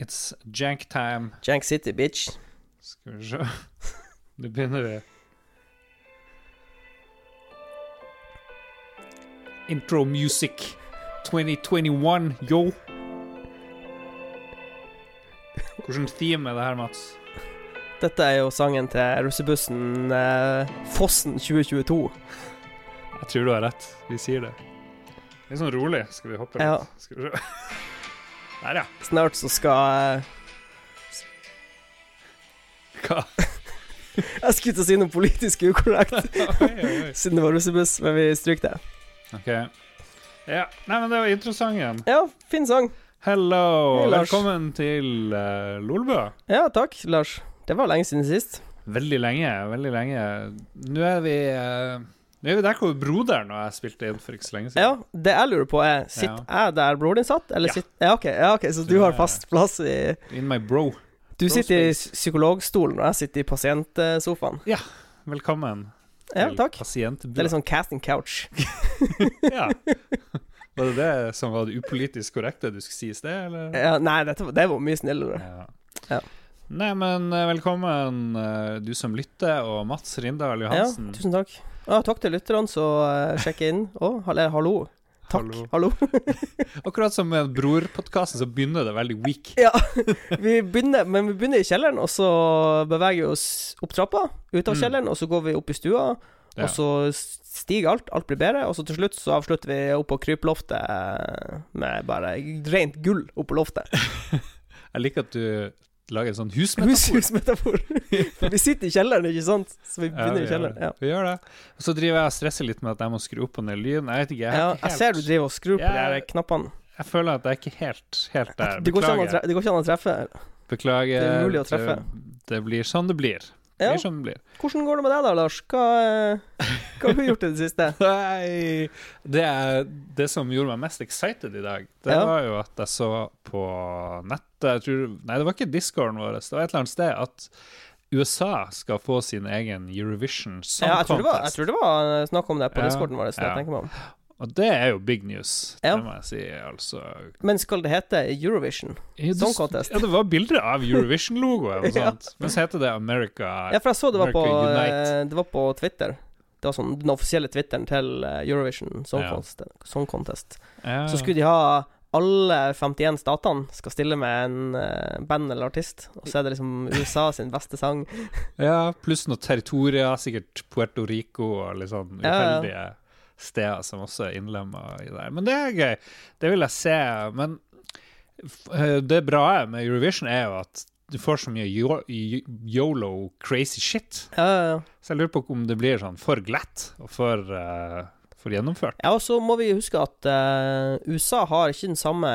It's jank time. Jank City, bitch. Skal vi se. Nå begynner vi. Intro music 2021, yo. Hvilket theme er det her, Mats? Dette er jo sangen til russebussen eh, Fossen 2022. Jeg tror du har rett. Vi sier det. Litt sånn rolig. Skal vi hoppe litt? Ja. Skal vi se. Der, ja. Snart så skal eh, Hva? Jeg skulle til å si noe politisk ukorrekt, siden det var russebuss, men vi stryker det. OK. Ja. Nei, men det var introsangen. Ja, fin sang. Hello. Hei, Velkommen til uh, Lolbø. Ja, takk, Lars. Det var lenge siden sist. Veldig lenge, veldig lenge. Nå er vi eh, Nå er broderen og jeg spilte inn for ikke så lenge siden. Ja, det jeg lurer på er Sitter jeg der broren din satt, eller Ja. sitter ja, ok, ja, ok, så du har fast plass i In my bro. Du Bro sitter i psykologstolen, og jeg sitter i pasientsofaen. Ja, Velkommen Ja, takk. pasientbua. Det er litt sånn casting couch. ja. Var det det som var det upolitisk korrekte du skulle si i sted, eller? Ja, nei, dette, det var mye snillere. Ja. Ja. Nei, men eh, velkommen, eh, du som lytter, og Mats Rindal Ja, tusen takk. Ja, takk til lytterne som uh, sjekker inn. Å, eller hallo. Takk. Hallo. Hallo. Akkurat som med Brorpodkasten, så begynner det veldig weak. Ja, vi begynner, men vi begynner i kjelleren, og så beveger vi oss opp trappa, ut av Mm. kjelleren, og så går vi opp i stua, Ja. og så stiger alt, alt blir bedre, og så til slutt så avslutter vi opp på krypeloftet eh, med bare rent gull oppå loftet. Jeg liker at du lager en sånn husmetafor. Husmetafor. For vi sitter i kjelleren, ikke sant? Så vi Ja, begynner vi i kjelleren. Ja. Vi gjør det. Og så driver jeg og stresser litt med at jeg må skru opp og ned lyden. Jeg vet ikke, jeg, Ja, helt... jeg ser du driver og skrur på Ja. de knappene. jeg føler at jeg er ikke helt, helt der. Beklager. det går ikke an å treffe. Beklager. Det er umulig å treffe. Det, det blir sånn det blir. Det Ja. blir som det blir. Hvordan går det med deg da, Lars? Hva, eh, hva har du gjort i det siste? Nei det, det som gjorde meg mest excited i dag, det Ja. var jo at jeg så på nettet tror, Nei, det var ikke discorden vår, det var et eller annet sted at USA skal få sin egen Eurovision Song Ja, jeg, tror det var, jeg Contest. tror det var eh, snakk om det på Ja, discorden vår. Så ja. Og det er jo big news, Ja. det må jeg si. Altså Men skal det hete Eurovision? Ja, Song Contest. Ja, det var bilder av Eurovision-logoet og Ja. Men så heter det America Ja, for jeg så det var på, Unite. eh, det var på Twitter. Det var sånn den offisielle Twitteren til eh, Eurovision Song. Contest, Song Contest. Så skulle de ha alle 51 statene skal stille med en eh, band eller artist, og så er det liksom USA sin beste sang. Ja, pluss noen territorier, sikkert Puerto Rico og litt sånn Ja, ja. Steder som også er innlemma i det. Men det er gøy. Det vil jeg se. Men eh, det bra med Eurovision er jo at du får så mye yolo crazy shit. Ja, ja, ja. Så jeg lurer på om det blir sånn for glatt og for, uh, for gjennomført. Ja, og så må vi huske at uh, USA har ikke den samme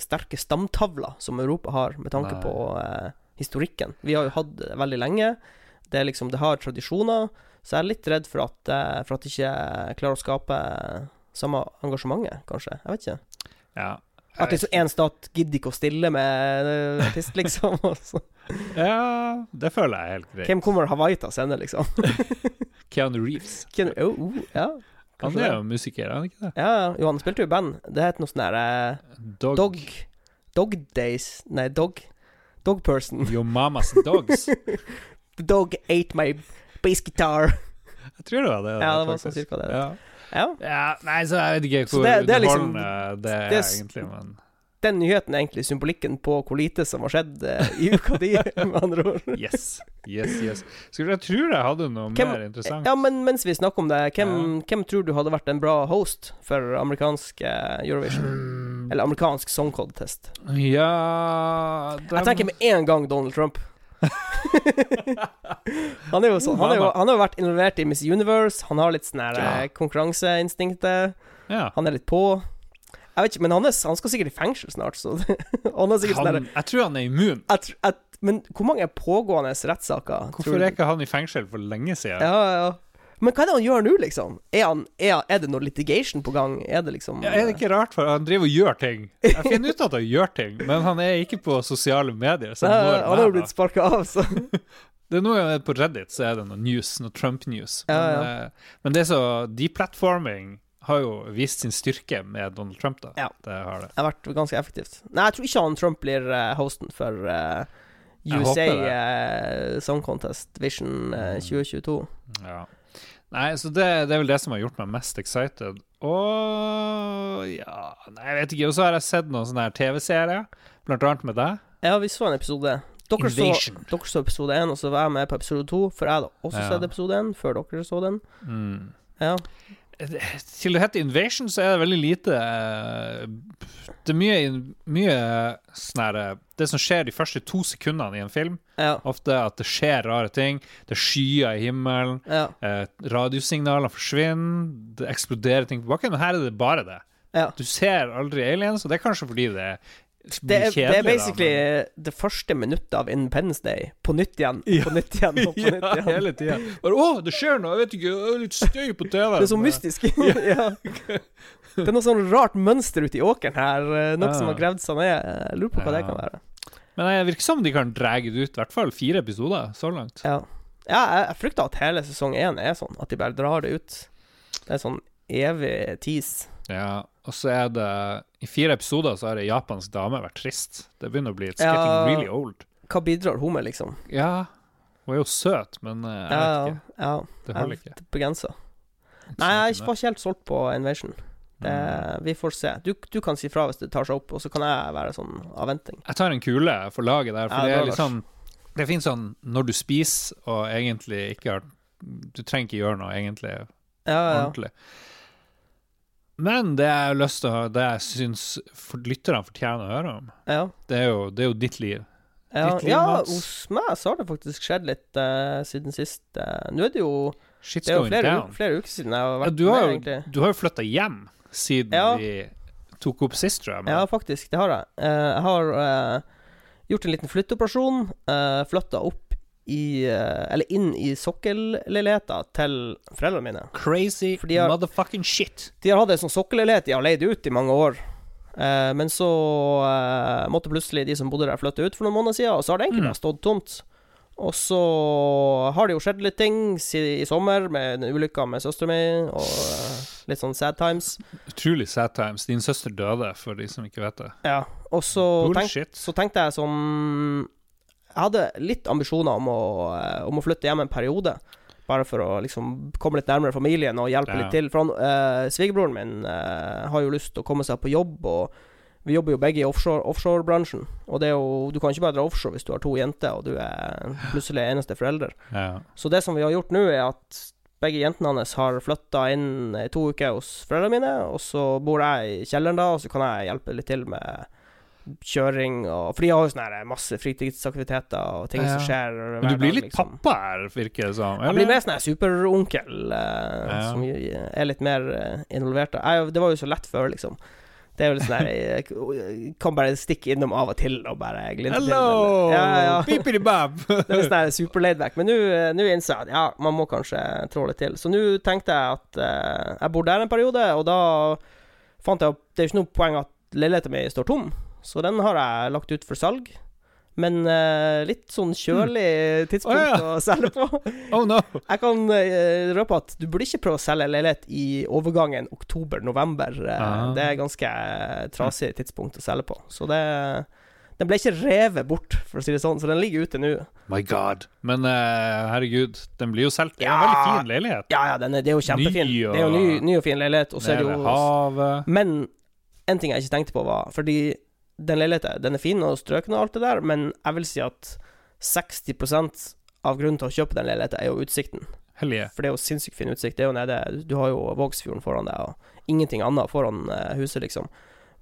sterke stamtavla som Europa har, med tanke Nei. på uh, historikken. Vi har jo hatt det veldig lenge. Det liksom, det har tradisjoner. Så jeg er litt redd for at, eh, for at det ikke klarer å skape samme engasjementet, kanskje. Jeg vet ikke. Ja. At liksom én stat gidder ikke å stille med artist, liksom. ja, det føler jeg er helt greit. Hvem kommer Hawaii til å sende, liksom? Keanu Reeves. Keanu, oh, oh, ja, Han er jo musiker, er han ikke det? Ja. Jo, han spilte jo i band. Det het noe sånn der eh, Dog. Dog Dog Days Nei, Dog Dog Person. Your Mamas Dogs. The dog ate my bass guitar. Jeg tror det var det. Ja, det var sånn cirka det. Ja. Ja. Ja, nei, så jeg vet ikke hvor det- det er liksom- underholdende det er, egentlig, men Den nyheten er egentlig symbolikken på hvor lite som har skjedd uh, i uka di, med andre ord. yes. Yes, yes. Så jeg tror jeg hadde noe Hvem- mer interessant. Ja, men mens vi snakker om det, hvem, hvem tror du hadde vært en bra host for amerikansk uh, Eurovision? Mm, Eller amerikansk Song Contest? Ja dem- Jeg tenker med en gang Donald Trump. han er jo sånn Han, er jo, han har jo vært involvert i Miss Universe. Han har litt sånn her Ja. eh, konkurranseinstinktet. ja. Han er litt på. Jeg vet ikke, men han, er, han skal sikkert i fengsel snart, så Han er sikkert sånn han, sånn Jeg tror han er immun. jeg jeg- Men hvor mange pågående rettssaker? Hvorfor er ikke han i fengsel for lenge siden? Ja, ja. Men hva er det han gjør nå, liksom? Er, han, er, er det noe litigation på gang? Er det liksom Ja, er det ikke rart, for han driver og gjør ting. Jeg finner ut at han gjør ting, men han er ikke på sosiale medier. Så han Nei, Han har jo blitt sparka av, så Det er noe på Reddit så er det noe news, noe Trump-news. Ja, Men, ja. eh, men det er så deplatforming har jo vist sin styrke med Donald Trump, da. Ja. Det har det. Det har vært ganske effektivt. Nei, jeg tror ikke han Trump blir eh, hosten for USA eh, Song Contest Vision eh, Mm. 2022. Ja. Nei, så det, det er vel det som har gjort meg mest excited. Og ja Nei, jeg vet ikke. Og så har jeg sett noen sånne TV-serier, blant annet med deg. Ja, vi så en episode. Dere så, dere så episode 1, og så var jeg med på episode 2, for jeg hadde også Ja. sett episode 1 før dere så den. Mm. Ja. Til det heter Invasion, så er det veldig lite eh, Det er mye, mye sånn eh, Det som skjer de første to sekundene i en film, Ja. ofte at det skjer rare ting. Det er skyer i himmelen, Ja. eh, radiosignaler forsvinner, det eksploderer ting på bakken. Men her er det bare det. ja. Du ser aldri aliens, og det er kanskje fordi det Det er, er, det er basically da, men- det første minuttet av Independence Day. På nytt igjen, på nytt igjen og på nytt igjen. ja, hele tida. Bare 'Å, det skjer noe!' Jeg vet ikke, det er litt støy på TV. Det er så mystisk. ja. Det er noe sånn rart mønster ute i åkeren her. eh, Noe som har gravd seg ned. Jeg lurer på hva det kan være. Men det virker som de kan dra det ut, i hvert fall fire episoder så langt. Ja, ja jeg, jeg frykter at hele sesong én er sånn. At de bare drar det ut. Det er sånn evig tease. Ja, og så er det I fire episoder så har ei japansk dame vært trist. Det begynner å bli It's Ja. getting really old. Hva bidrar hun med, liksom? Ja, hun er jo søt, men eh, jeg Ja, vet ikke. ja. Det holder ikke. Begrensa. Nei, jeg var ikke helt solgt på Invasion. Det, Mm. Vi får se. Du, du kan si fra hvis det tar seg opp, og så kan jeg være sånn avventing. Jeg tar en kule for laget der, for Ja, det er liksom Det fins sånn når du spiser og egentlig ikke har Du trenger ikke gjøre noe egentlig Ja, ja. ordentlig. Men det jeg har lyst til å det jeg syns for lytterne fortjener å høre om, ja. det er jo, det er jo ditt liv. Ja, Ditt liv, ja hos meg så har det faktisk skjedd litt uh, siden sist. Uh, Nå er det jo Shit's Det er jo flere, flere uker siden jeg har Ja, du, har med, egentlig. du har jo flytta hjem siden Ja. vi tok opp sist, tror jeg. men- Ja, faktisk. Det har jeg. Uh, jeg har gjort en liten flytteoperasjon. Uh, Flytta opp i eh, Eller inn i sokkelleiligheta til foreldrene mine. Crazy har- motherfucking shit. De har hatt en sånn sokkelleilighet de har leid ut i mange år. Eh, men så eh, måtte plutselig de som bodde der, flytte ut for noen måneder siden, og så har det egentlig Mm. stått tomt. Og så har det jo skjedd litt ting si- i sommer, med ulykka med søstera mi, og eh, litt sånn sad times. Utrolig sad times. Din søster døde, for de som ikke vet det. Ja. Og så, tenk, så tenkte jeg sånn Jeg hadde litt ambisjoner om å, eh, om å flytte hjem en periode. Bare for å liksom komme litt nærmere familien og hjelpe Ja. litt til. For han, eh, svigerbroren min eh, har jo lyst til å komme seg på jobb, og vi jobber jo begge i offshore- offshorebransjen. og det er jo, du kan ikke bare dra offshore hvis du har to jenter og du er plutselig eneste forelder. Ja. Så det som vi har gjort nå, er at begge jentene hans har flytta inn i to uker hos foreldrene mine, og så bor jeg i kjelleren da, og så kan jeg hjelpe litt til med kjøring og For de har jo sånne her masse fritidsaktiviteter og ting Ja. som skjer hver Men du blir dag, litt liksom. pappa her, virker det som. Jeg blir mer sånn superonkel, eh, Ja. som er litt mer eh, involvert. Jeg, det var jo så lett før, liksom. Det er jo litt sånn Jeg jeg kan bare stikke innom av og til og bare glinte til. Hello! men- Ja, ja, ja. Bippidi-bab! Det er sånn super laidback. Men nå eh, innså jeg at ja, man må kanskje trå litt til. Så nå tenkte jeg at eh, jeg bor der en periode, og da fant jeg opp Det er jo ikke noe poeng at leiligheten min står tom, så den har jeg lagt ut for salg. Men uh, litt sånn kjølig tidspunkt Å, ja. å selge på. Oh no! Jeg kan uh, røpe at du burde ikke prøve å selge leilighet i overgangen oktober-november. Uh, Ah. Det er ganske trasig tidspunkt å selge på. Så det Den ble ikke revet bort, for å si det sånn, så den ligger ute nå. My god. Men uh, herregud, den blir jo solgt. Det er en Ja. veldig fin leilighet. Ja, ja, den er, det er jo kjempefin. Ny og- Det er jo ny, ny og fin leilighet. Og så er det jo havet. Men en ting jeg ikke tenkte på, var Fordi den leiligheten den er fin og strøken og alt det der, men jeg vil si at 60% av grunnen til å kjøpe den leiligheten, er jo utsikten. Hellige. For det er jo sinnssykt fin utsikt. Det jo nede Du har jo Vågsfjorden foran deg, og ingenting annet foran eh, huset, liksom.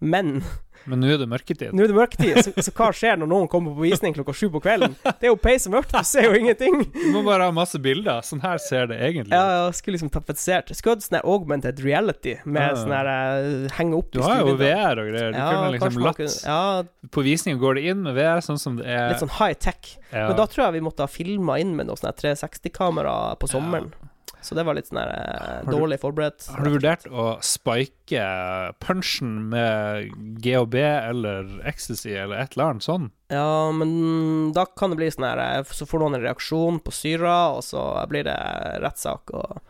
Men Men nå er det mørketid. nå er det mørketid, så, så hva skjer når noen kommer på visning klokka sju på kvelden? Det er jo peis mørkt, du ser jo ingenting. Du må bare ha masse bilder. Sånn her ser det egentlig Ja, jeg skulle liksom tapetsert. Skulle hatt sånn augmented reality med Ja. sånn her uh, henge opp Du har jo. VR og greier. Du Ja, kunne liksom latt kunne- Ja, På visningen går det inn med VR, sånn som det er litt sånn high tech. ja. Men da tror jeg vi måtte ha filma inn med noe sånn 360-kamera på sommeren. Så det var litt sånn her eh, du- dårlig forberedt. Har du vurdert å spike punchen med GHB eller ecstasy eller et eller annet sånn? Ja, men da kan det bli sånn her eh, Så får noen en reaksjon på syra, og så blir det rettssak og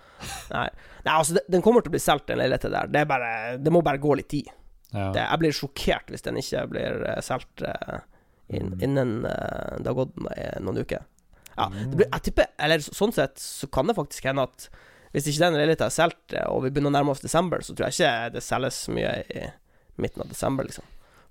Nei, Nei altså, den kommer til å bli solgt, den leiligheten der. Det, bare, det må bare gå litt tid. Ja. Det, jeg blir sjokkert hvis den ikke blir solgt eh, Mm. innen eh, det har gått eh, noen uker. Ja, det blir, jeg tipper Eller sånn sett så kan det faktisk hende at hvis ikke den leiligheten er solgt, eh, og vi begynner å nærme oss desember, så tror jeg ikke det selges så mye i midten av desember, liksom.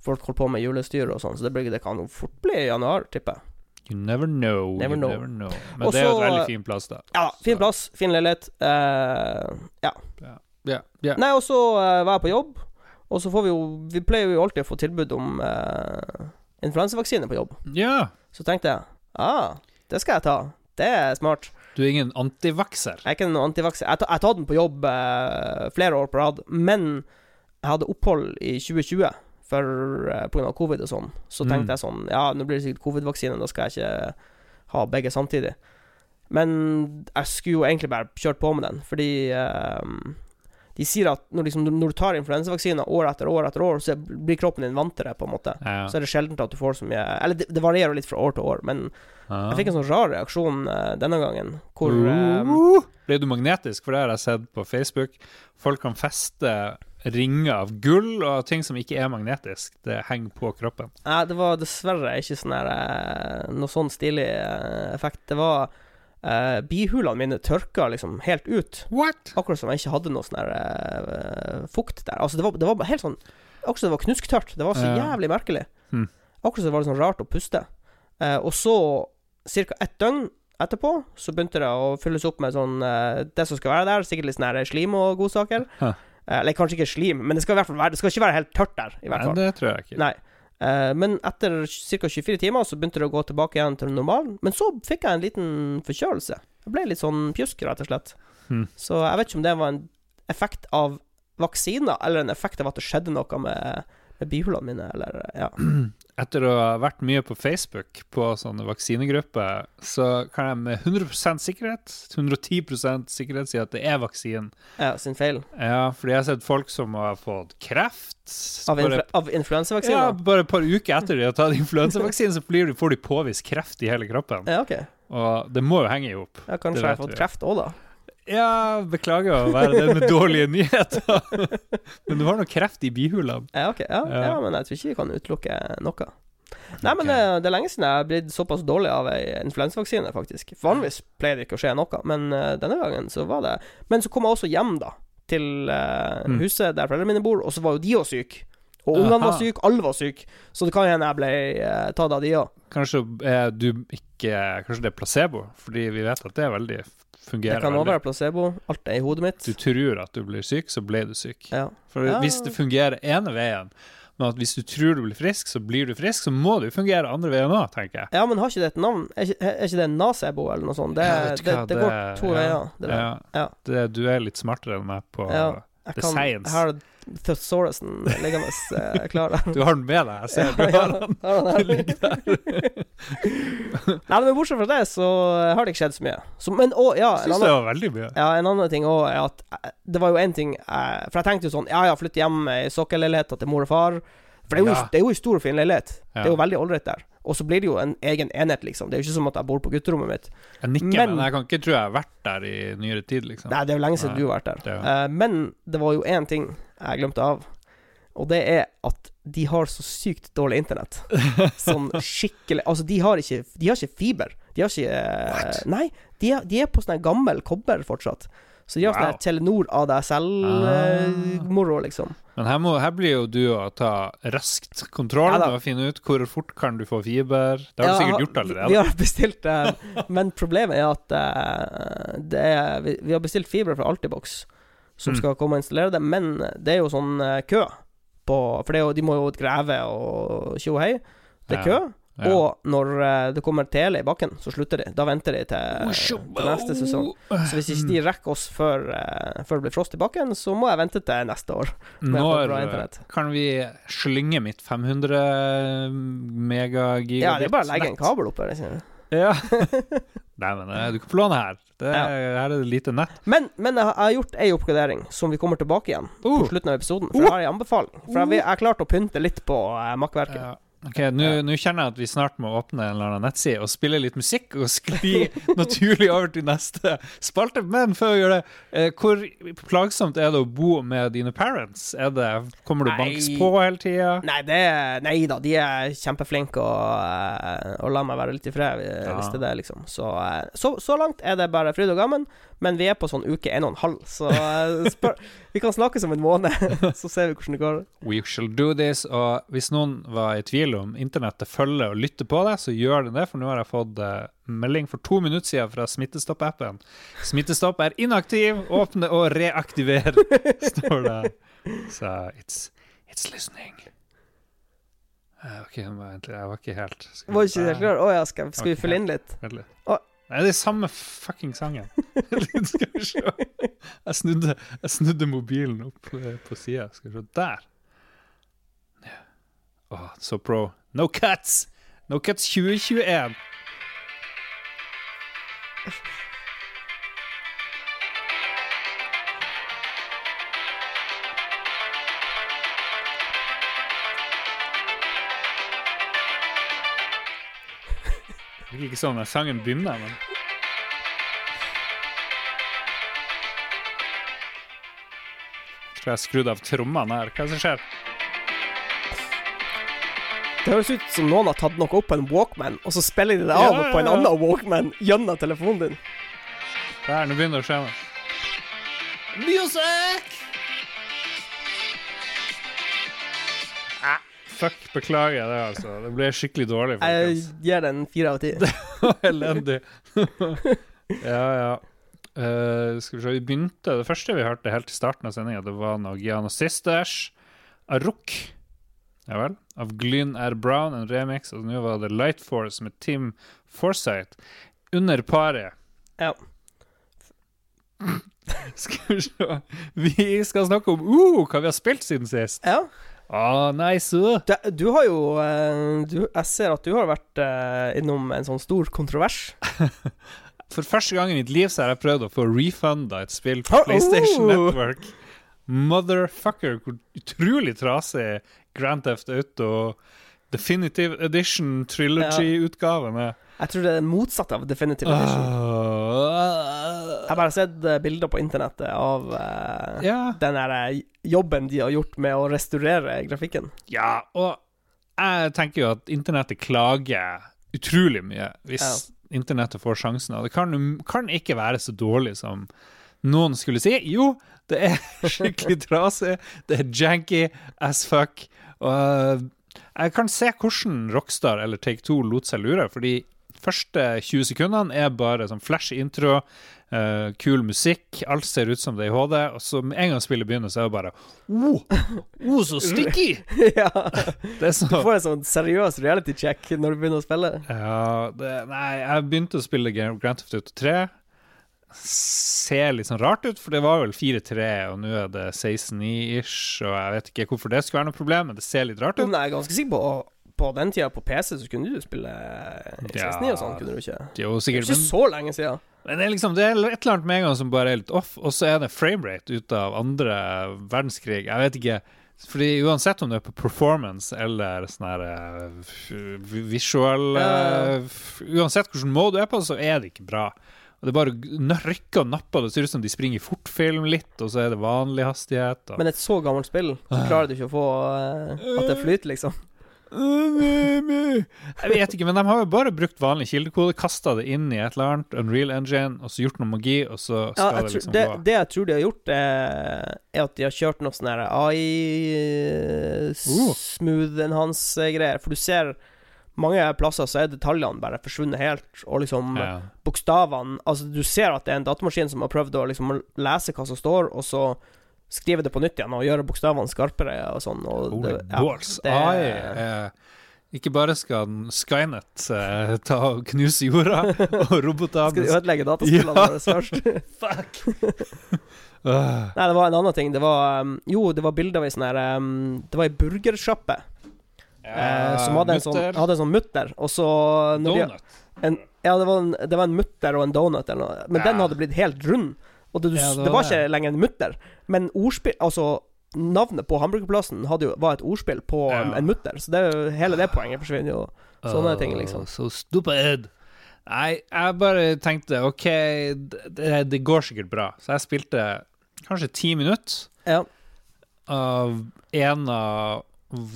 Folk holder på med julestyr og sånn, så det, blir, det kan fort bli i januar, tipper jeg. You never know. Never you know. never know. Men Også, det er jo et veldig fin plass, da. Ja, fin Så- plass, fin leilighet. Uh, ja. Yeah. Yeah. Yeah. Nei, og så uh, var jeg på jobb, og så får vi jo Vi pleier jo alltid å få tilbud om uh, influensavaksine på jobb. ja. Så tenkte jeg ah, det skal jeg ta. Det er smart. Du er ingen antivakser. Jeg er ikke noen antivakser. Jeg, ta, jeg tar den på jobb eh, flere år på rad, men jeg hadde opphold i 2020 for, eh, av covid og sånn. Så Mm. tenkte jeg sånn Ja, nå blir det sikkert covid-vaksine, da skal jeg ikke ha begge samtidig. Men jeg skulle jo egentlig bare kjørt på med den, fordi eh, de sier at når, liksom, når du tar influensavaksiner år etter år etter år, så blir kroppen din vant til det, på en måte. Ja. Så er det sjelden at du får så mye Eller det, det varierer litt fra år til år, men Ja. jeg fikk en sånn rar reaksjon uh, denne gangen, hvor eh, Uh, Ble du magnetisk? For det har jeg sett på Facebook. Folk kan feste ringer av gull og ting som ikke er magnetisk. Det henger på kroppen. Nei, det var dessverre ikke sånn her eh, Noe sånn stilig eh, effekt. Det var eh, Bihulene mine tørka liksom helt ut. What? Akkurat som jeg ikke hadde noe sånn eh, fukt der. Altså, det var, det var helt sånn Akkurat som det var knusktørt. Det var så Ja. jævlig merkelig. Hmm. Akkurat som det var sånn rart å puste. Uh, og så, ca. ett døgn etterpå, så begynte det å fylles opp med sånn Det som skal være der, sikkert litt sånn her slim og godsaker. Huh. Eller kanskje ikke slim, men det skal i hvert fall være Det skal ikke være helt tørt der, i hvert fall. Nei, det tror jeg ikke. Nei. Eh, men etter ca. 24 timer så begynte det å gå tilbake igjen til normalen. Men så fikk jeg en liten forkjølelse. Jeg ble litt sånn pjusk, rett og slett. Mm. Så jeg vet ikke om det var en effekt av vaksiner, eller en effekt av at det skjedde noe med, med bihulene mine, eller ja. Etter å ha vært mye på Facebook på sånne vaksinegrupper, så kan jeg med 100% sikkerhet, 110% sikkerhet si at det er vaksinen. ja sin feil. Ja, fordi jeg har sett folk som har fått kreft Av, influ av influensavaksiner? ja, bare et par uker etter de har tatt influensavaksinen, så de, får de påvist kreft i hele kroppen. Ja, ok. Og det må jo henge i hop. Ja, kanskje jeg har fått kreft òg, da. Ja, beklager å være den med dårlige nyheter, men du har nok kreft i bihulene. Ja, okay, Ja, Ja. ja. men jeg tror ikke vi kan utelukke noe. Nei, men Ok. eh, det er lenge siden jeg har blitt såpass dårlig av ei influensavaksine, faktisk. Vanligvis pleier det ikke å skje noe, men uh, denne gangen så var det Men så kom jeg også hjem, da, til eh, Mm. huset der foreldrene mine bor, og så var jo de òg syke. Og ungene var syke, alle var syke, så det kan hende jeg ble eh, tatt av de òg. Kanskje du ikke Kanskje det er placebo, fordi vi vet at det er veldig Det kan òg være placebo. Alt er i hodet mitt. Du tror at du blir syk, så ble du syk. Ja. For Ja. hvis det fungerer ene veien, men at hvis du tror du blir frisk, så blir du frisk, så må det jo fungere andre veien òg, tenker jeg. ja, men har ikke det et navn? Er ikke, er ikke det nasebo eller noe sånt? Det, vet det, det, går to ja, veier. Det ja. Ja. Det, du er litt smartere enn meg på Ja. Jeg The kan, science. Jeg har thesaurusen liggende uh, klar der. Du har den med deg, jeg ser du Ja, har den. den ligger der. Nei, men bortsett fra det, så har det ikke skjedd så mye. Så, men å, ja, syns det var veldig mye. ja, en annen ting òg er at eh, det var jo én ting eh, For jeg tenkte jo sånn Ja, ja, flytte hjem i sokkelleiligheta til mor og far. For det er jo, Ja. det er jo en stor fin leilighet. Det er jo veldig ålreit der. Og så blir det jo en egen enhet, liksom. Det er jo ikke som at jeg bor på gutterommet mitt. Jeg nikker, Men- men jeg kan ikke tro jeg har vært der i nyere tid, liksom. Nei, det er jo lenge siden Nei, du har vært der. det uh, men det var jo én ting jeg glemte av, og det er at de har så sykt dårlig internett. Sånn skikkelig Altså, de har ikke, de har ikke fiber. De har ikke What? Nei, de er, de er på sånn gammel kobber fortsatt. Så de har sånn Telenor av deg selv-moro, liksom. Men her, må, her blir jo du å ta raskt kontroll Ja og finne ut hvor fort kan du få fiber. Det har Ja, du sikkert gjort allerede. Vi har bestilt eh, Men problemet er at uh, det er, vi, vi har bestilt fiber fra Altibox, som Mm. skal komme og installere det, men det er jo sånn uh, kø på For det jo, de må jo grave og tjo og hei. Det er kø. Ja. Og når eh, det kommer tele i bakken, så slutter de. Da venter de til, til neste sesong. Så hvis ikke de rekker oss før, eh, før det blir frost i bakken, så må jeg vente til neste år. Når eh, kan vi slynge mitt 500 megagigabit Ja, det er bare å legge en kabel opp her. ikke? Ja. Nei, men eh, du kan få låne her. Det er, Ja. Her er det lite nett. Men, men jeg har gjort ei oppgradering som vi kommer tilbake igjen Uh. på slutten av episoden. For jeg har en anbefaling. For jeg, jeg har klart å pynte litt på uh, makkverket. Ja. Ok, Nå kjenner jeg at vi snart må åpne en eller annen nettside og spille litt musikk og skli naturlig over til neste spalte. Men før vi gjør det, eh, hvor plagsomt er det å bo med dine parents? Det, kommer du Nei. banks på hele tida? Nei, nei da, de er kjempeflinke og, eh, og lar meg være litt i fred, eh, Ja. hvis det er det, liksom. Så, eh, så, så langt er det bare fryd og gammen, men vi er på sånn uke en og en halv, så spør, vi kan snakkes om en måned, så ser vi hvordan det går. We shall do this. Og hvis noen var i tvil om internettet følger og lytter på deg, så gjør det det, for nå har jeg fått eh, melding for to minutter siden fra Smittestopp-appen. Smittestopp er inaktiv, åpne og reaktiver, står det. Så it's, it's listening. Eh, OK, jeg var, ikke helt skal vi- Var ikke helt klar? Å ja, skal, skal vi følge inn litt? Vent litt. Å. Nei, det er samme fucking sangen. Skal vi se. Jeg snudde, jeg snudde mobilen opp eh, på sida. Skal vi se. Der. Ja. Åh, så pro. No cuts! No cuts 2021. Det ikke sånn når sangen begynner, men tror jeg har skrudd av trommene her. Hva er det som skjer? Det høres ut som noen har tatt noe opp på en Walkman, og så spiller de det av Ja, ja, på en annen Walkman gjennom telefonen din. Der, nå begynner det å skje noe. Music! Fuck, beklager det, altså. Det ble skikkelig dårlig. Jeg folkens. gir den fire av ti. Elendig. ja, ja. Uh, skal vi se, vi begynte Det første vi hørte helt i starten av sendinga, det var noe Giana Sisters. Aruk. Ja vel. Av Glyn R. Brown, en remix. Og nå var det Light Force med Tim Forsyth. Under paret. Ja. Skal vi se Vi skal snakke om uh, hva vi har spilt siden sist. ja. Ah, nice. så Du, har jo eh, du, Jeg ser at du har vært eh, innom en sånn stor kontrovers. For første gang i mitt liv så har jeg prøvd å få refunda et spill på Oh, PlayStation oh. Network. Motherfucker, hvor utrolig trasig Grand Theft Auto Definitive Edition Trilogy-utgaven er. Jeg tror det er motsatt av Definitive Edition. Jeg har bare sett eh, bilder på internettet av uh, Ja, den der eh, jobben de har gjort med å restaurere grafikken. ja, og jeg tenker jo at internettet klager utrolig mye hvis Ja. internettet får sjansen. Og det kan, kan ikke være så dårlig som noen skulle si. Jo, det er skikkelig trasig, det er janky as fuck. Og jeg kan se hvordan Rockstar eller Take Two lot seg lure, fordi første 20 sekundene er bare sånn flash intro, eh, kul musikk, alt ser ut som det er i HD, og så med en gang spillet begynner, så er det bare oh, oh, så sticky! ja. Det så Du får en sånn seriøs reality check når du begynner å spille. Ja, det, nei, jeg begynte å spille Grand Grand Theft Auto 3. Ser litt sånn rart ut, for det var vel 4-3, og nå er det 16-9-ish, og jeg vet ikke hvorfor det skulle være noe problem, men det ser litt rart ut. Men jeg er ganske sikker på på den tida på PC så kunne du spille 69 og sånn, kunne du ikke? Det er jo Det er ikke så lenge siden. men det er liksom Det er et eller annet med en gang som bare er litt off, og så er det framerate ut av andre verdenskrig. Jeg vet ikke. Fordi uansett om det er på performance eller sånn her eh, visual uh, Uansett hvilken mode du er på, så er det ikke bra. Og Det bare rykker og napper. Det ser ut som de springer i fortfilm litt, og så er det vanlig hastighet. Og. Men et så gammelt spill, så klarer du ikke å få uh, at det flyter, liksom. Jeg vet ikke, men de har jo bare brukt vanlig kildekode, kasta det inn i et eller annet Unreal Engine, og så gjort noe magi, og så skal ja, det liksom det, gå. det jeg tror de har gjort, er, er at de har kjørt noe sånn her AI-smooth enhance-greier. For du ser mange plasser så er detaljene bare forsvunnet helt, og liksom Ja. bokstavene Altså, du ser at det er en datamaskin som har prøvd å liksom lese hva som står, og så skrive det på nytt igjen og gjøre bokstavene skarpere og sånn. Og Holy det, ja, balls. det- AI eh, Ikke bare skal Skynet eh, ta og knuse jorda, og robotene Skal de ødelegge dataspillene Ja. våre først? Fuck! uh. Nei, det var en annen ting. Det var um, Jo, det var bilde av ei sånn her um, Det var ei burgersjappe eh, som hadde en, sånn, hadde en sånn mutter, og så når de, donut. en, Ja, det var en, det var en mutter og en donut eller noe, men Ja. den hadde blitt helt rund. Og det, du, Ja, det det, var var det. ikke lenger en mutter, men ordspill Altså, navnet på hamburgerplassen jo, var et ordspill på Ja. en mutter, så det hele det poenget forsvinner jo. Sånne ting, liksom. So stupid. Nei, jeg bare tenkte OK, det, det går sikkert bra. Så jeg spilte kanskje ti minutter Ja. av en av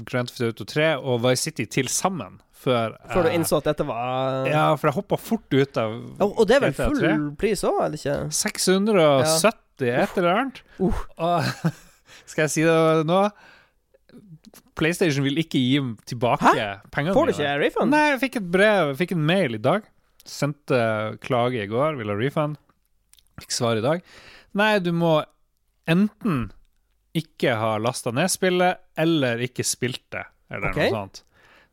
Grand Theft Auto 3 og Vice City til sammen. Før, Før du innså at dette var Ja, for jeg hoppa fort ut av og, og det er vel full 3. pris òg, er det ikke? 670 et eller annet. Uh. Og skal jeg si det nå? PlayStation vil ikke gi tilbake pengene Får du ikke refund? Nei, jeg fikk et brev, jeg fikk en mail i dag. Sendte klage i går, ville ha refund. Fikk svar i dag. Nei, du må enten ikke ha lasta ned spillet, eller ikke spilt det, eller okay. noe sånt.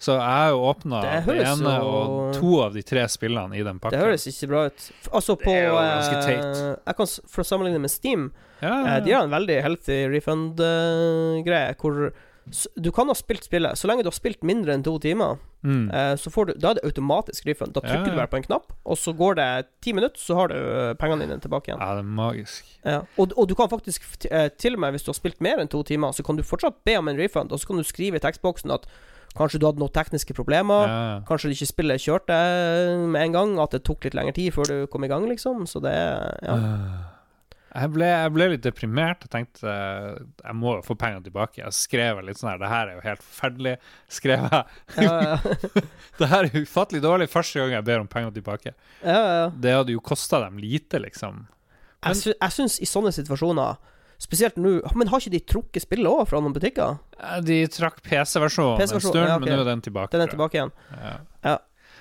Så jeg åpna Det det, ene jo- og to av de tre spillene i den pakken. Det høres ikke bra ut. Altså, på er jo ganske eh, teit. Jeg kan, For å sammenligne med Steam, ja, eh, de har en veldig healthy refund-greie, hvor du kan ha spilt spillet Så lenge du har spilt mindre enn to timer, mm. eh, så får du Da er det automatisk refund. Da trykker ja. du bare på en knapp, og så går det ti minutter, så har du eh, pengene dine tilbake igjen. ja, det er magisk. Ja. Og, og du kan faktisk, eh, til og med hvis du har spilt mer enn to timer, så kan du fortsatt be om en refund, og så kan du skrive i tekstboksen at kanskje du hadde noen tekniske problemer. Ja. Kanskje det ikke spillet kjørte med en gang, at det tok litt lengre tid før du kom i gang, liksom. Så det Ja. Øh. Jeg ble, jeg ble litt deprimert Jeg tenkte eh, jeg må få pengene tilbake. Jeg skrev litt sånn her Det her er jo helt forferdelig. Skrev jeg Ja, ja, Det her er ufattelig dårlig første gang jeg ber om pengene tilbake. ja, ja. Det hadde jo kosta dem lite, liksom. Jeg, sy syns i sånne situasjoner Spesielt nå Men har ikke de trukket spillet òg fra noen butikker? De trakk PC-versjonen en PC en stund, ja, okay. men nå er den tilbake. Den er tilbake igjen. Ja.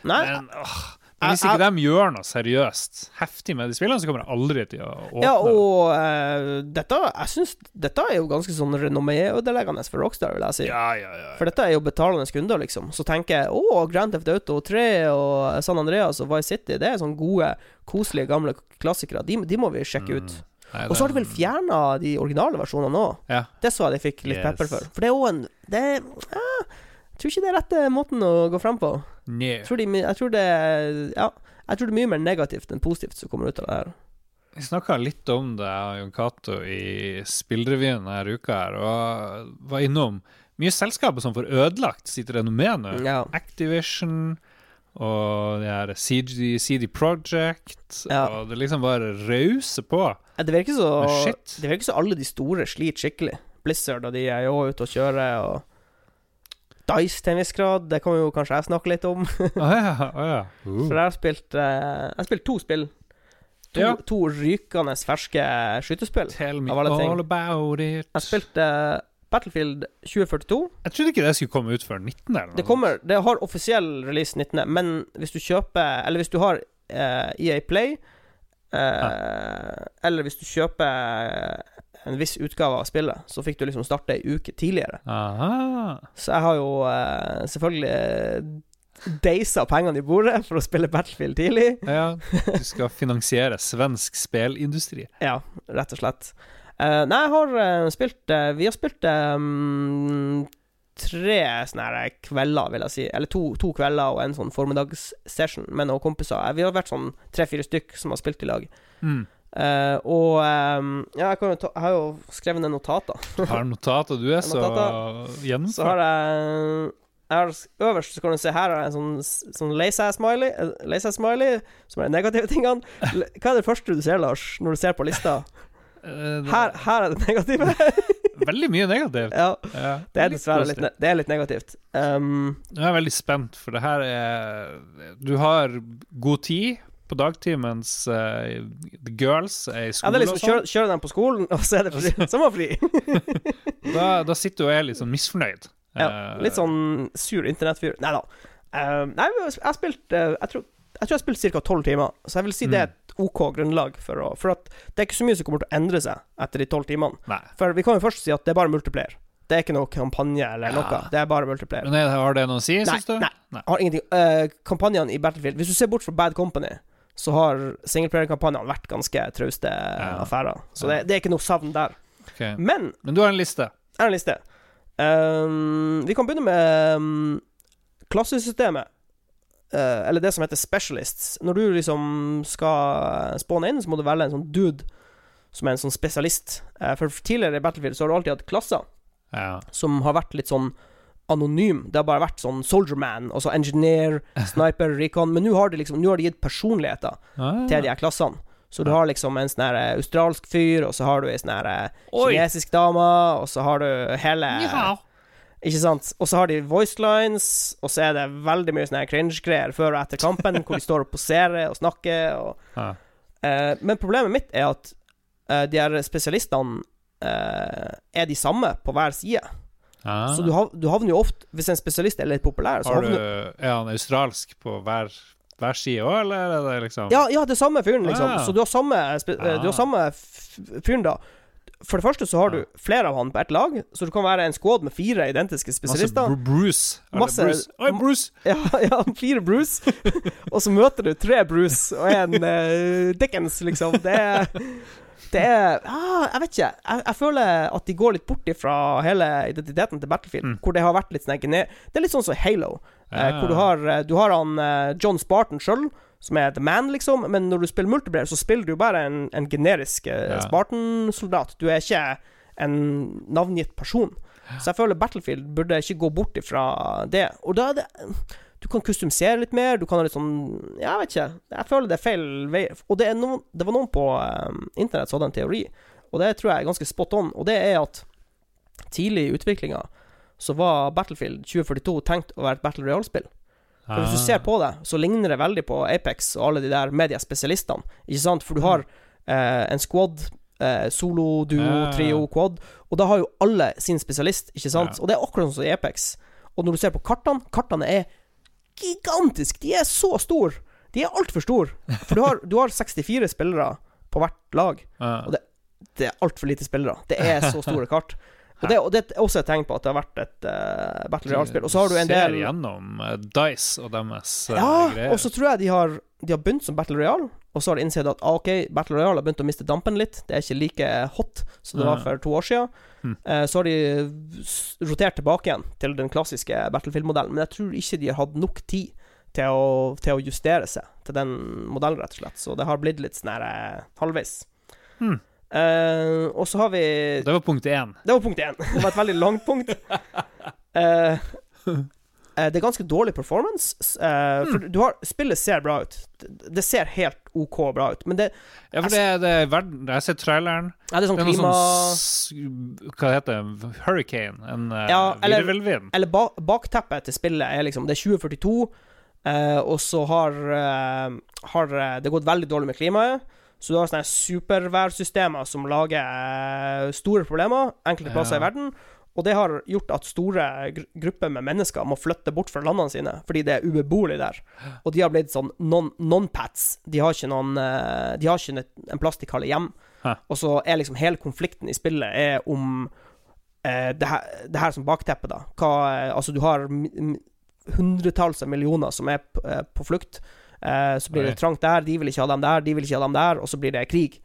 Nei, Men åh, hvis ikke de gjør noe seriøst heftig med de spillene, så kommer det aldri til å åpne ja, og uh, dette Jeg syns dette er jo ganske sånn renomméødeleggende for Rockstar, vil jeg si. Ja, ja, ja. For dette er jo betalende kunder, liksom. Så tenker jeg å, Grand Theft Auto 3 og San Andreas og Vice City, det er sånne gode, koselige, gamle klassikere. De, de må vi sjekke ut. Mm. Nei, Og så har de vel fjerna de originale versjonene òg. Ja. Det så jeg de fikk litt Yes. pepper for. For det er òg en det ja, Jeg tror ikke det er rette måten å gå frem på. Nei. Jeg tror, de, jeg tror det Ja, jeg tror det er mye mer negativt enn positivt som kommer ut av det her. Vi snakka litt om det, jeg og Jon Cato, i spillrevyen denne uka her, og var innom mye selskaper som får ødelagt sitt renommé nå. Ja. Activision og det her CD, CD Project, Ja. og det liksom bare rauser på. Det virker så shit. Det virker så alle de store sliter skikkelig. Blizzard og de er jo ute og kjører, og Dice til en viss grad. Det kan jo kanskje jeg snakke litt om. ah, ja, ah, ja. Uh. For jeg har spilt eh, Jeg har spilt to spill. To, Ja. to rykende ferske skytespill. Tell me all ting. about it. Jeg spilte eh, Battlefield 2042. Jeg trodde ikke det skulle komme ut før 19. eller noe Det kommer Det har offisiell release 19., men hvis du kjøper Eller hvis du har eh, EA Play, eh, eller hvis du kjøper en viss utgave av spillet, så fikk du liksom starte ei uke tidligere. Aha. Så jeg har jo eh, selvfølgelig deisa pengene i bordet for å spille Battlefield tidlig. Ja, du skal finansiere svensk spillindustri. Ja, rett og slett. Eh, nei, jeg har eh, spilt eh, Vi har spilt um, tre sånne her kvelder, vil jeg si. Eller to, to kvelder og en sånn formiddagssession med noen kompiser. Eh, Vi har vært sånn tre-fire stykk som har spilt i lag. Mm. Uh, og um, Ja, jeg, ta, jeg har jo skrevet ned notater. Har notater? du er så Gjennom gjennomført. Så har jeg jeg har, Øverst så kan du se her har jeg en sånn, sånn lei seg-smiley, som er de negative tingene. Hva er det første du ser, Lars, når du ser på lista? Her, her er det negative. Veldig mye negativt. ja, Ja, det er dessverre litt, det er litt negativt. Um, Nå er jeg veldig spent, for det her er Du har god tid på dagtid mens eh, the girls er i ja, skole det er liksom sånn. kjøre, kjøre dem på skolen, og så er det fri. sommerfri. Da, da sitter du og er litt sånn misfornøyd. Ja, Eh, litt sånn sur internettfyr. Nei da. Um, nei, jeg har spilt uh, Jeg tror jeg tror jeg har spilt ca. tolv timer, så jeg vil si det er OK grunnlag for å For at det er ikke så mye som kommer til å endre seg etter de tolv timene. Nei. For vi kan jo først si at det er bare multiplayer. Det er ikke noe kampanje eller Ja. noe. Det er bare multiplayer. Men har det noe å si, Nei, syns du? nei. Har ingenting uh, Kampanjene i Battlefield Hvis du ser bort fra Bad Company, så har singleplayerkampanjene vært ganske trauste affærer. Så det, det er ikke noe savn der. Okay. Men Men du har en liste. jeg har en liste. Um, vi kan begynne med um, klassesystemet. Uh, eller det som heter specialists. Når du liksom skal spåne inn, så må du velge en sånn dude som er en sånn spesialist. Eh, for tidligere i Battlefield så har du alltid hatt klasser Ja. som har vært litt sånn anonym. Det har bare vært sånn Soldier Man, altså engineer, sniper, recon. Men nå har de liksom Nå har de gitt personligheter Ah. til de her klassene. Så du har liksom en sånn eh, australsk fyr, og så har du ei sånn eh, kinesisk dame, og så har du hele Ikke sant? Og så har de voice lines, og så er det veldig mye sånne cringe-greier før og etter kampen, hvor de står og poserer og snakker. Og, Ja. eh, men problemet mitt er at eh, de her spesialistene eh, er de samme på hver side. Ah. Så du, hav, du havner jo ofte Hvis en spesialist er litt populær, så havner du Er han australsk på hver, hver side òg, eller er det liksom Ja, ja, det er samme fyren, liksom. Ah. Så du har samme, du Ah. har samme fyren, da. For det første så har du flere av han på ett lag, så du kan være en squad med fire identiske spesialister. Masse Bruce. Eller Masse- Bruce. Oi, Bruce! Ja, ja, fire Bruce. og så møter du tre Bruce og en uh, Dickens, liksom. Det er det er ah, Jeg vet ikke. Jeg, jeg føler at de går litt bort ifra hele identiteten til Battlefield. Mm. Hvor det har vært litt sånn. Det er litt sånn som Halo. Eh, hvor du har, eh, du har han eh, John Spartan sjøl, som er the man, liksom. Men når du spiller multiplayer, så spiller du bare en, en generisk eh, Ja. Spartan-soldat. Du er ikke en navngitt person. Så jeg føler Battlefield burde ikke gå bort ifra det. Og da er det Du kan kustomisere litt mer. Du kan ha litt sånn Jeg vet ikke. Jeg føler det er feil vei. Og det, noen, det var noen på um, internett som hadde en teori, og det tror jeg er ganske spot on. Og det er at tidlig i utviklinga så var Battlefield 2042 tenkt å være et Battle Royale-spill. For Hvis du Ah. ser på det, så ligner det veldig på Apex og alle de der mediespesialistene, Ikke sant? For du har eh, en squad, eh, solo, duo, trio, quad, og da har jo alle sin spesialist, ikke sant? Ja. Og det er akkurat sånn som i Apex. Og når du ser på kartene, kartene er gigantiske. De er så store. De er altfor store. For du har, du har 64 spillere på hvert lag. Ah. og Det er altfor lite spillere. Det er så store kart. Og det, og det er også et tegn på at det har vært et uh, Battle Royale-spill. Og så har du en Ser del gjennom uh, Dice og deres uh, Ja, greier. og så tror jeg de har, de har begynt som Battle Royale, og så har de innsett at ah, ok, Battle Royale har begynt å miste dampen litt. Det er ikke like hot som det var for to år siden. Mm. Uh, så har de rotert tilbake igjen til den klassiske Battlefield-modellen, men jeg tror ikke de har hatt nok tid til å, til å justere seg til den modellen, rett og slett. Så det har blitt litt sånn her halvveis. Hmm. Eh, og så har vi Det var punkt én. det var punkt én. Det var et veldig langt punkt. Uh, uh, det er ganske dårlig performance. for du har, spillet ser bra ut. Det, ser helt OK bra ut. Men det, Ja, for det, det er verden Jeg sett traileren. ja, det er sånn Det er klima... sånn Hva heter det? Hurricane? En uh, Ja, eller- virvelvind? Eller ba, bakteppet til spillet er liksom Det er 2042, eh, og så har, har det gått veldig dårlig med klimaet. Så du har sånne superværsystemer som lager eh, store problemer enkelte plasser Ja. i verden. Og det har gjort at store gr grupper med mennesker må flytte bort fra landene sine fordi det er ubeboelig der. Og de har blitt sånn non- non-pats. de har ikke noen eh, De har ikke en, plass de kaller hjem. Hæ. Og så er liksom hele konflikten i spillet er om eh, det, her, det her som bakteppe, da. Hva, eh, altså, du har hundretalls av millioner som er på flukt. Eh, så blir Oi. det trangt der, de vil ikke ha dem der, de vil ikke ha dem der, og så blir det krig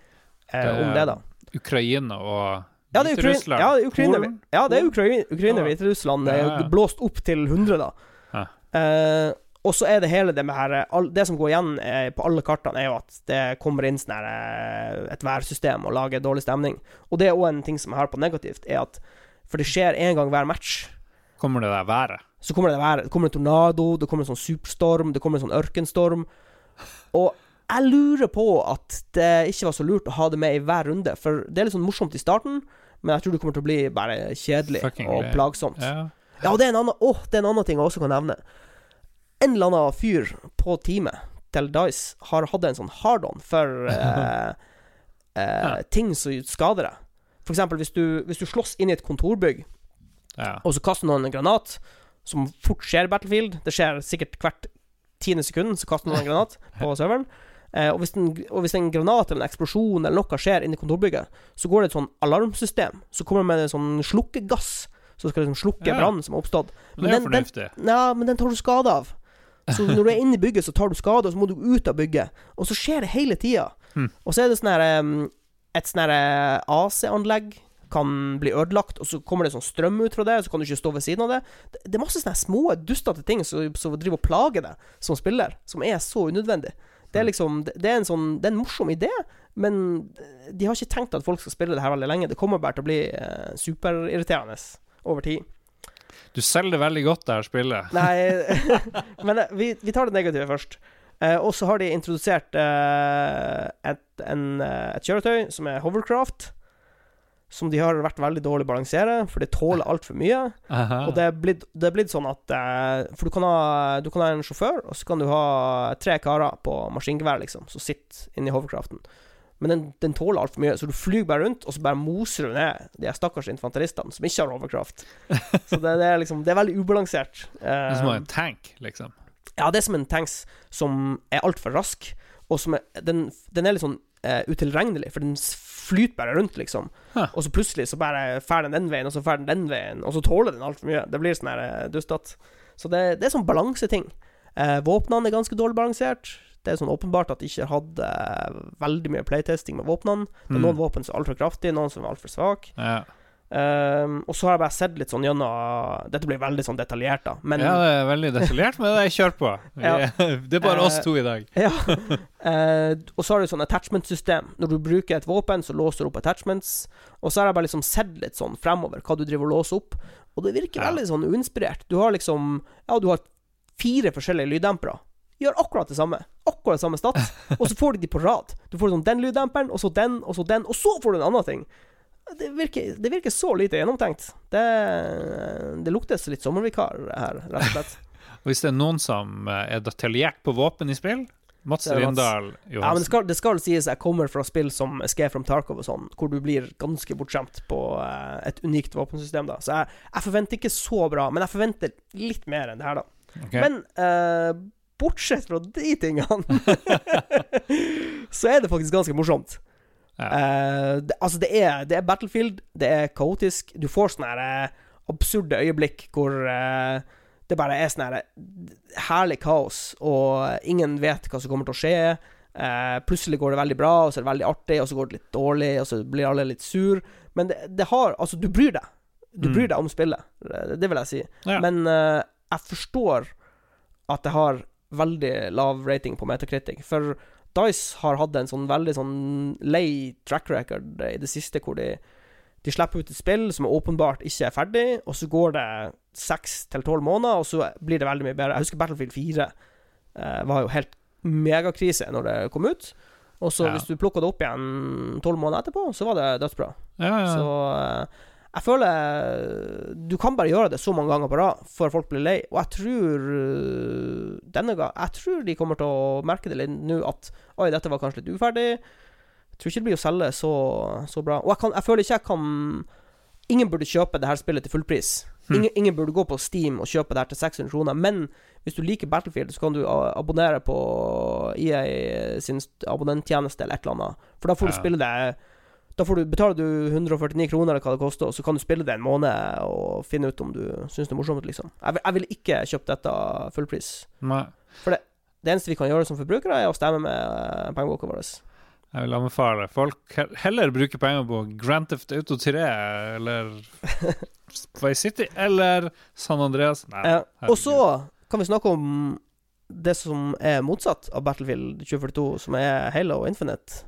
eh, Det om det, da. Ukraina og Ja, det er Hviterussland? ja, Ukraina, ja, det er Ukraina, Ukraina Ja. Hviterussland er Ja, ja. blåst opp til 100, da. Eh, og så er det hele det med her Det som går igjen eh, på alle kartene, er jo at det kommer inn sånn her eh, et værsystem og lager dårlig stemning. Og det er òg en ting som jeg har på negativt, er at For det skjer én gang hver match. Kommer det der været? Så kommer det, været. det kommer en tornado, det kommer en sånn superstorm, det kommer en sånn ørkenstorm. Og jeg lurer på at det ikke var så lurt å ha det med i hver runde. For det er litt sånn morsomt i starten, men jeg tror det kommer til å bli bare kjedelig Fucking og plagsomt. Ja. Ja, og det er en annen Åh, det er en annen ting jeg også kan nevne. En eller annen fyr på teamet til Dice har hatt en sånn hard-on for eh, eh, ting som skader deg. For eksempel hvis du, hvis du slåss inn i et kontorbygg, ja. og så kaster noen en granat, som fort skjer i Battlefield Det skjer sikkert hvert tiende sekund, så kaster noen en granat på serveren. Eh, og, hvis en, og hvis en granat eller en eksplosjon eller noe skjer inni kontorbygget, så går det et sånn alarmsystem. Så kommer det med en sånn slukkegass som skal liksom slukke Ja. brannen som har oppstått. Men er den- den- Ja, men den tar du skade av. Så når du er inne i bygget, så tar du skade, og så må du ut av bygget. Og så skjer det hele tida. Hmm. Og så er det sånn her um, Et sånn eh, AC-anlegg kan bli ødelagt, og så kommer det sånn strøm ut fra det, så kan du ikke stå ved siden av det. Det, det er masse sånne små, dustete ting som, som driver og plager deg som spiller, som er så unødvendig. Det er liksom Det er en sånn Det er en morsom idé, men de har ikke tenkt at folk skal spille det her veldig lenge. Det kommer bare til å bli eh, superirriterende over tid. Du selger veldig godt, det her spillet. Nei, men eh, vi, vi tar det negative først. Eh, og så har de introdusert eh, et, en, eh, et kjøretøy som er hovercraft. Som de har vært veldig dårlig balansere, for det tåler altfor mye. Aha. Og det er blitt, det er blitt sånn at eh, For du kan, ha, du kan ha en sjåfør, og så kan du ha tre karer på maskingevær, liksom, som sitter inni hoverkraften. Men den, den tåler altfor mye, så du flyr bare rundt, og så bare moser du ned de stakkars infanteristene som ikke har hoverkraft. Så det, det er liksom Det er veldig ubalansert. Det er som en tank, liksom. ja, det er som en tanks som er altfor rask, og som er, den, den er litt sånn uh, utilregnelig, for den flyter bare rundt, liksom. Huh. Og så plutselig så bare fer den den veien, og så fer den den veien, og så tåler den altfor mye. Det blir sånn her eh, dustete. Så det, det er sånn balanseting. Eh, våpnene er ganske dårlig balansert. Det er sånn åpenbart at de ikke hadde eh, veldig mye playtesting med våpnene. Det er Mm. noen våpen som er altfor kraftige, noen som er altfor svake. Ja. Um, og så har jeg bare sett litt sånn gjennom Dette blir veldig sånn detaljert, da, men ja, det er veldig detaljert, men jeg kjører på. Ja. Det er bare oss Eh, to i dag. Ja. Uh, og så har du sånn attachment-system. Når du bruker et våpen, så låser du opp attachments. Og så har jeg bare liksom sett litt sånn fremover hva du driver og låser opp. Og det virker Ja. veldig sånn uinspirert. Du har liksom Ja, du har fire forskjellige lyddempere. Gjør akkurat det samme. Akkurat det samme stats. Og så får du de på rad. Du får sånn den lyddemperen, og så den, og så den, og så får du en annen ting. Det virker, det virker så lite gjennomtenkt. Det, det luktes litt sommervikar her, rett og slett. Hvis det er noen som eh, er detaljert på våpen i spill, Mats Det Johansen. Ja, men det skal, det skal sies jeg kommer fra spill som Escape from Tarkov og sånn, hvor du blir ganske bortskjemt på eh, et unikt våpensystem, da. Så jeg, jeg forventer ikke så bra, men jeg forventer litt mer enn det her, da. Okay. Men eh, bortsett fra de tingene, så er det faktisk ganske morsomt. Ja. Eh, det, altså, det er, det er Battlefield, det er kaotisk. Du får sånne eh, absurde øyeblikk hvor uh, det bare er sånn her herlig kaos, og ingen vet hva som kommer til å skje. Uh, plutselig går det veldig bra, og så er det veldig artig, og så går det litt dårlig, og så blir alle litt sur. Men det, det har Altså, du bryr deg. Du Mm. bryr deg om spillet. Det, det vil jeg si. Ja. Men uh, jeg forstår at det har veldig lav rating på Metacritic. For Dice har hatt en sånn veldig sånn lei track record i det siste, hvor de, de slipper ut et spill som åpenbart ikke er ferdig, og så går det seks til tolv måneder, og så blir det veldig mye bedre. Jeg husker Battlefield 4 eh, var jo helt megakrise når det kom ut. Og så Ja. hvis du plukka det opp igjen tolv måneder etterpå, så var det dødsbra. ja, ja. Så eh, jeg føler Du kan bare gjøre det så mange ganger på rad før folk blir lei. Og jeg tror eh, denne gang Jeg tror de kommer til å merke det litt nå at Oi, dette var kanskje litt uferdig. Jeg tror ikke det blir å selge så, så bra. Og jeg, kan, jeg føler ikke jeg kan Ingen burde kjøpe det her spillet til fullpris. Hmm. Ingen, ingen burde gå på Steam og kjøpe det her til 600 kroner. Men hvis du liker Battlefield, så kan du abonnere på EA sin st- abonnenttjeneste eller et eller annet. For da får du Ja. spille det Da får du, betaler du 149 kroner eller hva det koster, og så kan du spille det en måned og finne ut om du syns det er morsomt, liksom. Jeg, vil- jeg ville ikke kjøpt dette fullpris. Nei. Det eneste vi kan gjøre som forbrukere, er å stemme med eh, pengeboka vår. Jeg vil anbefale folk heller bruke penger på Grand Theft Auto 3 eller Vice City eller San Andreas. Nei, Ja. Og så kan vi snakke om det som er motsatt av Battlefield 2042, som er Halo Infinite.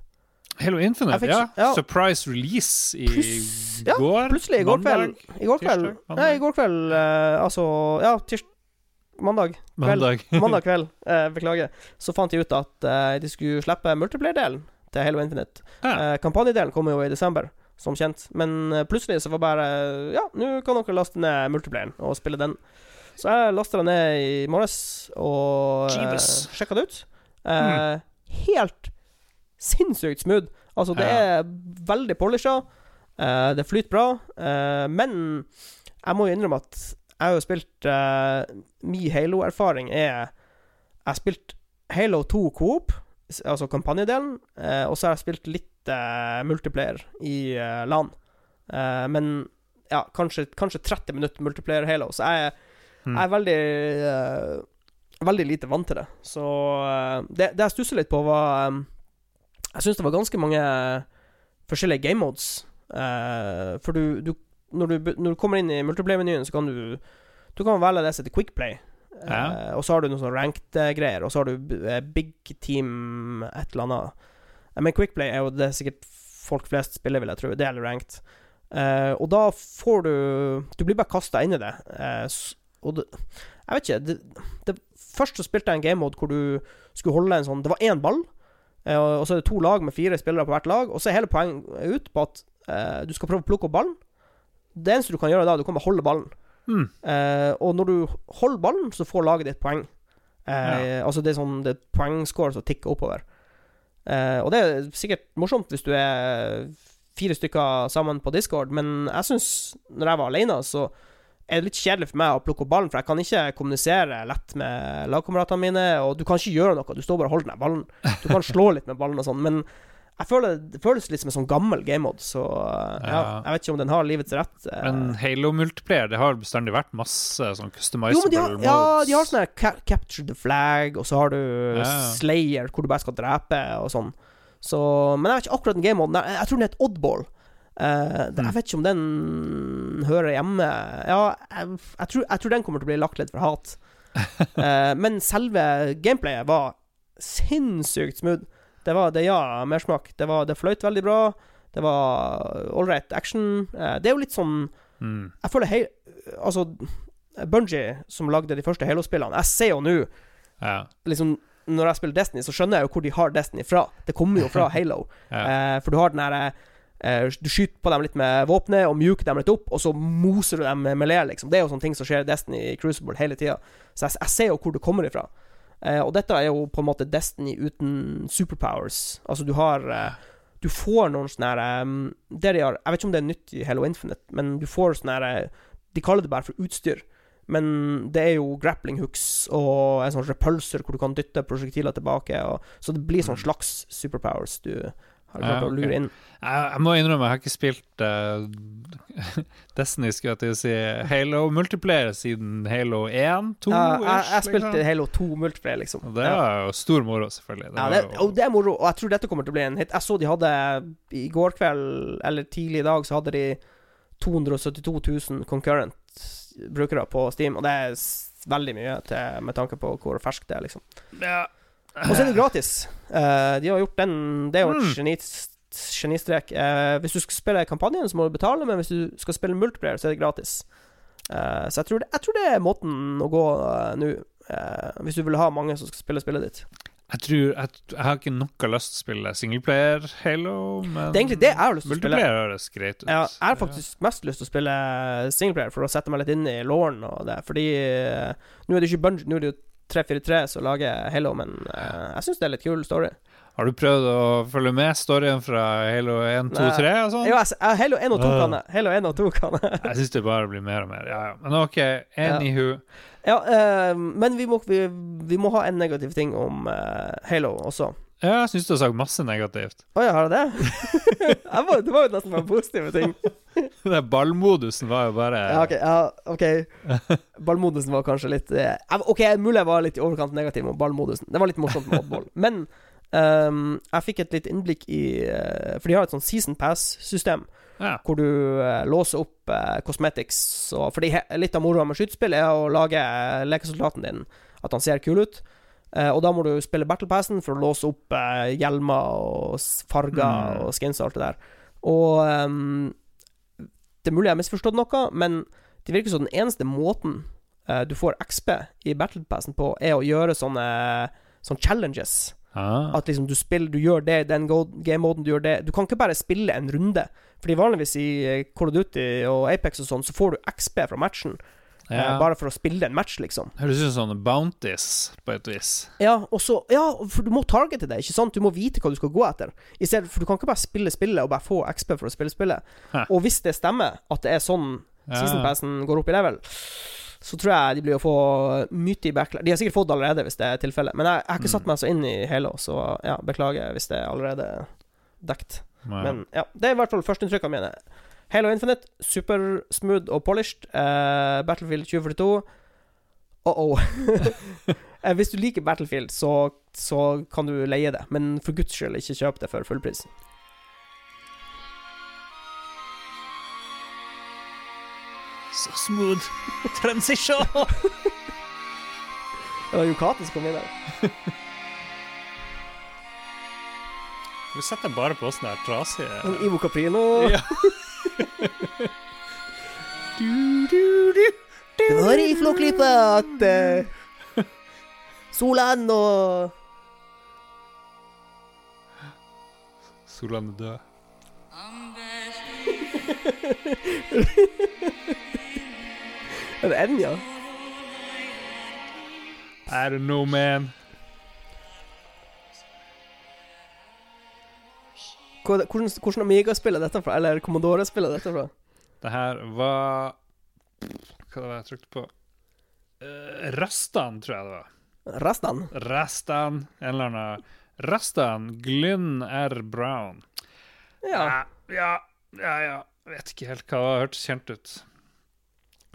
Halo Infinite, fikk ja. ja. Surprise release i Plus, ja, går. Plutselig, i går kveld I går kveld, Tirsdag? Nei, i går kveld uh, Altså, ja, tirsdag Mandag. Kveld. Mandag. Mandag kveld, uh, beklager. Så fant de ut at uh, de skulle slippe multiplayer-delen til Halo Infinite. Ja. Kampanjedelen kommer jo i desember, som kjent. Men plutselig så var bare Ja, nå kan dere laste ned multiplayeren og spille den. Så jeg lasta den ned i morges og uh, sjekka det ut. Mm. Helt sinnssykt smooth. Altså, det er veldig polisha. Uh, det flyter bra. Uh, men jeg må jo innrømme at jeg har jo spilt uh, Min Halo-erfaring er Jeg har spilt Halo 2 Coop, altså kampanjedelen, og så har jeg spilt litt multiplayer i LAN. Men ja, kanskje, kanskje 30 minutter multiplayer Halo, så jeg, mm. jeg er veldig Veldig lite vant til det. Så det, det jeg stusser litt på, var eh, Jeg syns det var ganske mange forskjellige game modes. Uh, for du, du, når, du når du kommer inn i multiplayer-menyen, så kan du Du kan velge det som heter quick play. Ja. Eh, og så har du noen sånne ranked-greier, og så har du eh, big team et eller annet. Eh, Men Quickplay er jo det sikkert folk flest spiller, vil jeg tro. Det gjelder ranked. Eh, og da får du Du blir bare kasta inn i det. Eh, og det, jeg vet ikke det, det, Først så spilte jeg en game mode hvor du skulle holde en sånn Det var én ball, eh, og så er det to lag med fire spillere på hvert lag, og så er hele poenget ut på at eh, du skal prøve å plukke opp ballen. Det eneste du kan gjøre da, du kan bare holde ballen. Mm. Eh, og når du holder ballen, så får laget ditt poeng. Eh, Altså det er sånn Det er poengscore som tikker oppover. Eh, og det er sikkert morsomt hvis du er fire stykker sammen på Discord, men jeg syns, når jeg var alene, så er det litt kjedelig for meg å plukke opp ballen, for jeg kan ikke kommunisere lett med lagkameratene mine, og du kan ikke gjøre noe, du står bare og holder den ballen. Du kan slå litt med ballen og sånn, men jeg føler det føles litt som en sånn gammel gamemod, så ja, Ja. jeg vet ikke om den har livets rett. eh. Men Halo-multiplayer, det har bestandig vært masse sånn Jo, customizable men de har, modes. ja, de har sånn ca Capture the flag, og så har du Ja. Slayer, hvor du bare skal drepe, og sånn. Så, men jeg vet ikke akkurat den gamemoden Jeg, Jeg tror den heter Oddball. Eh, det- Mm. Jeg vet ikke om den hører hjemme Ja, jeg, jeg, tror, jeg tror den kommer til å bli lagt litt for hat. Uh, men selve gameplayet var sinnssykt smooth. Det var det, ja, mersmak. Det, var, det fløyt veldig bra. Det var ålreit action. Uh, det er jo litt sånn Mm. jeg føler hei, Altså, Bungie, som lagde de første Halo-spillene Jeg ser jo nå Ja. liksom, Når jeg spiller Destiny, så skjønner jeg jo hvor de har Destiny fra. Det kommer jo fra Halo. Ja. For du har den herre Du skyter på dem litt med våpenet og mjuker dem litt opp, og så moser du dem med melee, liksom. Det er jo sånne ting som skjer i Destiny i Crucible hele tida. Så jeg, jeg ser jo hvor du kommer ifra. Eh, og dette er jo på en måte Destiny uten superpowers. Altså, du har eh, Du får noen sånne her um, det de har, Jeg vet ikke om det er nytt i Hello Infinite, men du får sånne her eh, De kaller det bare for utstyr. Men det er jo grappling hooks og en sånn repulser hvor du kan dytte prosjektiler tilbake. Og, så det blir sånn Mm. slags superpowers du har Ja, klart å ok. lure inn. Jeg, må innrømme, jeg har ikke spilt uh, Destiny, skulle jeg til å si, Halo multiplayer siden Halo 1, 2 Ja, jeg, jeg liksom. spilte Halo 2 multiplayer, liksom. Og det er var jo stor moro, selvfølgelig. Ja, det, jo- det er moro, og jeg tror dette kommer til å bli en hit. Jeg så de hadde I går kveld, eller tidlig i dag, så hadde de 272 000 concurrent brukere på Steam, og det er veldig mye til, med tanke på hvor ferskt det er, liksom. ja. Og så er det gratis. Eh, de har gjort den Det er jo et Mm. geni- genistrek. Eh, hvis du skal spille kampanjen, så må du betale, men hvis du skal spille multiplayer, så er det gratis. Eh, så jeg tror, det, jeg tror det er måten å gå nå, hvis du vil ha mange som skal spille spillet ditt. Jeg tror jeg, jeg har ikke noe lyst til å spille singleplayer Halo, men Det er egentlig det jeg har lyst til å spille. multiplayer høres greit ut. Ja, jeg har faktisk mest lyst til å spille singleplayer for å sette meg litt inn i lauren og det, fordi nå er det ikke Bungie, nå er det jo 343 så lager Halo, men uh, jeg syns det er litt kul story. Har du prøvd å følge med storyen fra Halo 1, 2, 3 og sånn? Jo, jeg, jeg, Halo 1 og 2 Ah. kan jeg. Halo 1 og 2 kan jeg. Jeg syns det bare blir mer og mer. Ja, ja. Men OK, anywho. Ja, eh, men vi må, vi, vi må ha en negativ ting om uh, Halo også. Ja, jeg syns du har sagt masse negativt. Å ja, har du det? jeg var, det var jo nesten bare positive ting. Den ballmodusen var jo bare Ja, ok. Ja, okay. Ballmodusen var kanskje litt eh, Ok, mulig jeg var litt i overkant negativ med ballmodusen. Det var litt morsomt med oddball. Men um, jeg fikk et litt innblikk i uh, For de har et sånn season pass-system. Ja. Hvor du uh, låser opp uh, cosmetics. Og, fordi litt av moroa med skytespill er å lage eh, lekesoldaten din at han ser kul ut. Eh, og da må du spille Battle Passen for å låse opp eh, hjelmer og farger Mm. og skins og alt det der. Og um, det er mulig jeg har misforstått noe, men det virker som den eneste måten uh, du får XP i Battle Passen på, er å gjøre sånne, sånne challenges. Ah. At liksom du spiller, du gjør det, i den game-moden, du gjør det. Du kan ikke bare spille en runde. Fordi vanligvis i Call of Duty og Apex og sånn, så får du XP fra matchen. Eh, Ja. bare for å spille en match, liksom. Høres ut som sånne bounties, på et vis. Ja, og så Ja, for du må targete det, ikke sant? Du må vite hva du skal gå etter. Stedet, for du kan ikke bare spille spillet og bare få XP for å spille spillet. Hæ. Og hvis det stemmer, at det er sånn Ja. season passen går opp i level, så tror jeg de blir å få mye i backlash. De har sikkert fått allerede, hvis det er tilfellet. Men jeg, jeg har ikke Mm. satt meg så inn i Halo, så ja, beklager hvis det er allerede dekt. Men ja, det er i hvert fall førsteinntrykkene mine. Halo Infinite, super smooth og polished. Uh, Battlefield 2042 Oh-oh. Eh, Hvis du liker Battlefield, så, så kan du leie det, men for guds skyld, ikke kjøp det for full pris. Så smooth transition! Det var Yukate som kom inn der. Du setter bare på sånne trasige Ivo Caprino. Ja. Det var i Flåklypa at uh, Solan og Solan er død. Er det Enja? I don't know, man. Hvordan, hvordan Amiga-spill er dette fra? Eller Commodore-spill er dette fra? Det her var Hva var det jeg trykte på? Uh, Rastan, tror jeg det var. Rastan? Rastan. En eller annen Rastan Glynn R. Brown. Ja. ja, ja, ja. Vet ikke helt hva det hørtes kjent ut.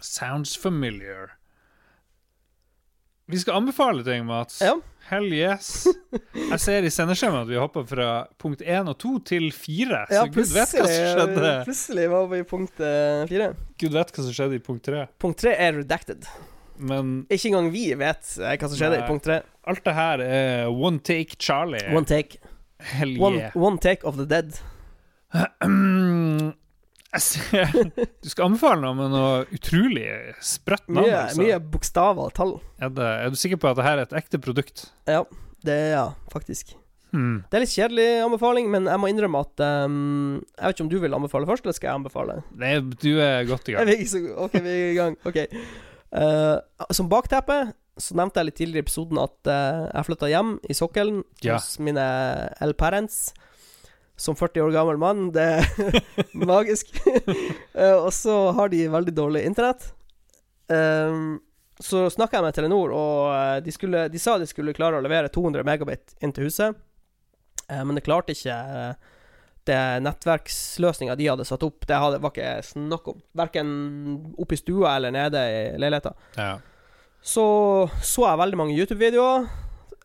Sounds familiar. Vi skal anbefale ting, Mats. Ja. Hell yes. Jeg ser i sendeskjemaet at vi hopper fra punkt 1 og 2 til 4, ja så gud vet hva som skjedde. plutselig var vi i punkt eh, fire. Gud vet hva som skjedde i punkt 3. Punkt tre er redacted. Men Ikke engang vi vet eh, hva som skjedde Nei. i punkt tre. alt det her er one take Charlie. One take. Hell One, one take of the dead. Jeg Du skal anbefale noe med noe utrolig sprøtt navn. Mye, altså. mye bokstaver og tall. Er, det, er du sikker på at dette er et ekte produkt? Ja, det er ja, faktisk. Hmm. Det er litt kjedelig anbefaling, men jeg må innrømme at um, Jeg vet ikke om du vil anbefale først, eller skal jeg anbefale? Nei, du er godt i gang. ok, vi er i gang. Ok. Uh, som bakteppe så nevnte jeg litt tidligere i episoden at uh, jeg flytta hjem i sokkelen Ja. hos mine El Parents. Som 40 år gammel mann. Det er magisk. Eh, og så har de veldig dårlig internett. Um, så snakka jeg med Telenor, og eh, de, skulle, de sa de skulle klare å levere 200 megabit inn til huset. Eh, men det klarte ikke det nettverksløsninga de hadde satt opp. Det hadde, var ikke snakk om. Verken oppe i stua eller nede i leiligheta. Ja. Så så jeg veldig mange YouTube-videoer.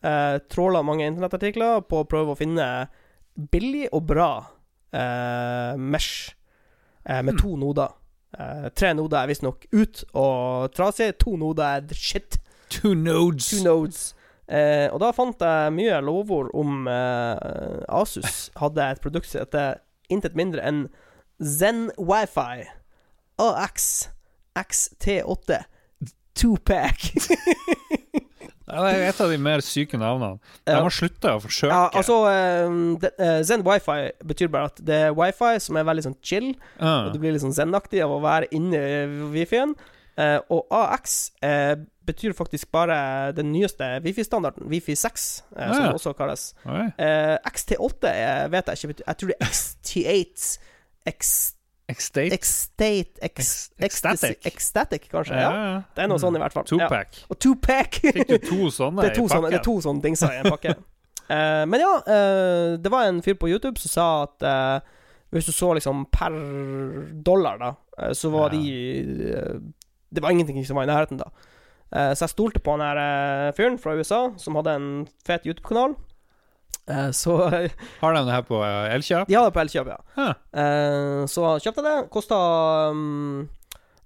Eh, Tråla mange internettartikler på å prøve å finne billig og bra eh, mesh eh, med Hmm. to noder. Eh, tre noder er visstnok ut og trasig. To noder er shit. Two nodes. Two nodes. Eh, og da fant jeg mye lovord om eh, Asus hadde et produkt som heter intet mindre enn Zen Wifi AX XT8 2pack. Ja, det er et av de mer syke navnene. De må har slutta å forsøke. Ja, altså eh, det, eh, Zen Wifi betyr bare at det er wifi som er veldig sånn chill, uh. og du blir litt sånn zen-aktig av å være inne i wifi-en. Eh, og AX eh, betyr faktisk bare den nyeste wifi-standarden, Wifi 6, eh, som det også kalles. Eh, XT8 er, vet jeg ikke Jeg tror det er XT8 X, Xstate X, Ex- Ecstatic. Ecstatic, kanskje. Ja, Ja. ja. Det er noe sånn i hvert fall. Ja. Two-pack. Og two-pack. Fikk du to sånne Det er to, i sånne, det er to sånne dingser i en pakke. uh, men ja, uh, det var en fyr på YouTube som sa at uh, hvis du så liksom per dollar, da, så var Ja. de Det var ingenting som var i nærheten, da. Så jeg stolte på han her fyren fra USA som hadde en fet YouTube-kanal. Eh, så Har de det her på eh, Elkjøp? de har det på Elkjøp, ja. Huh. Eh, så kjøpte jeg det. Kosta um,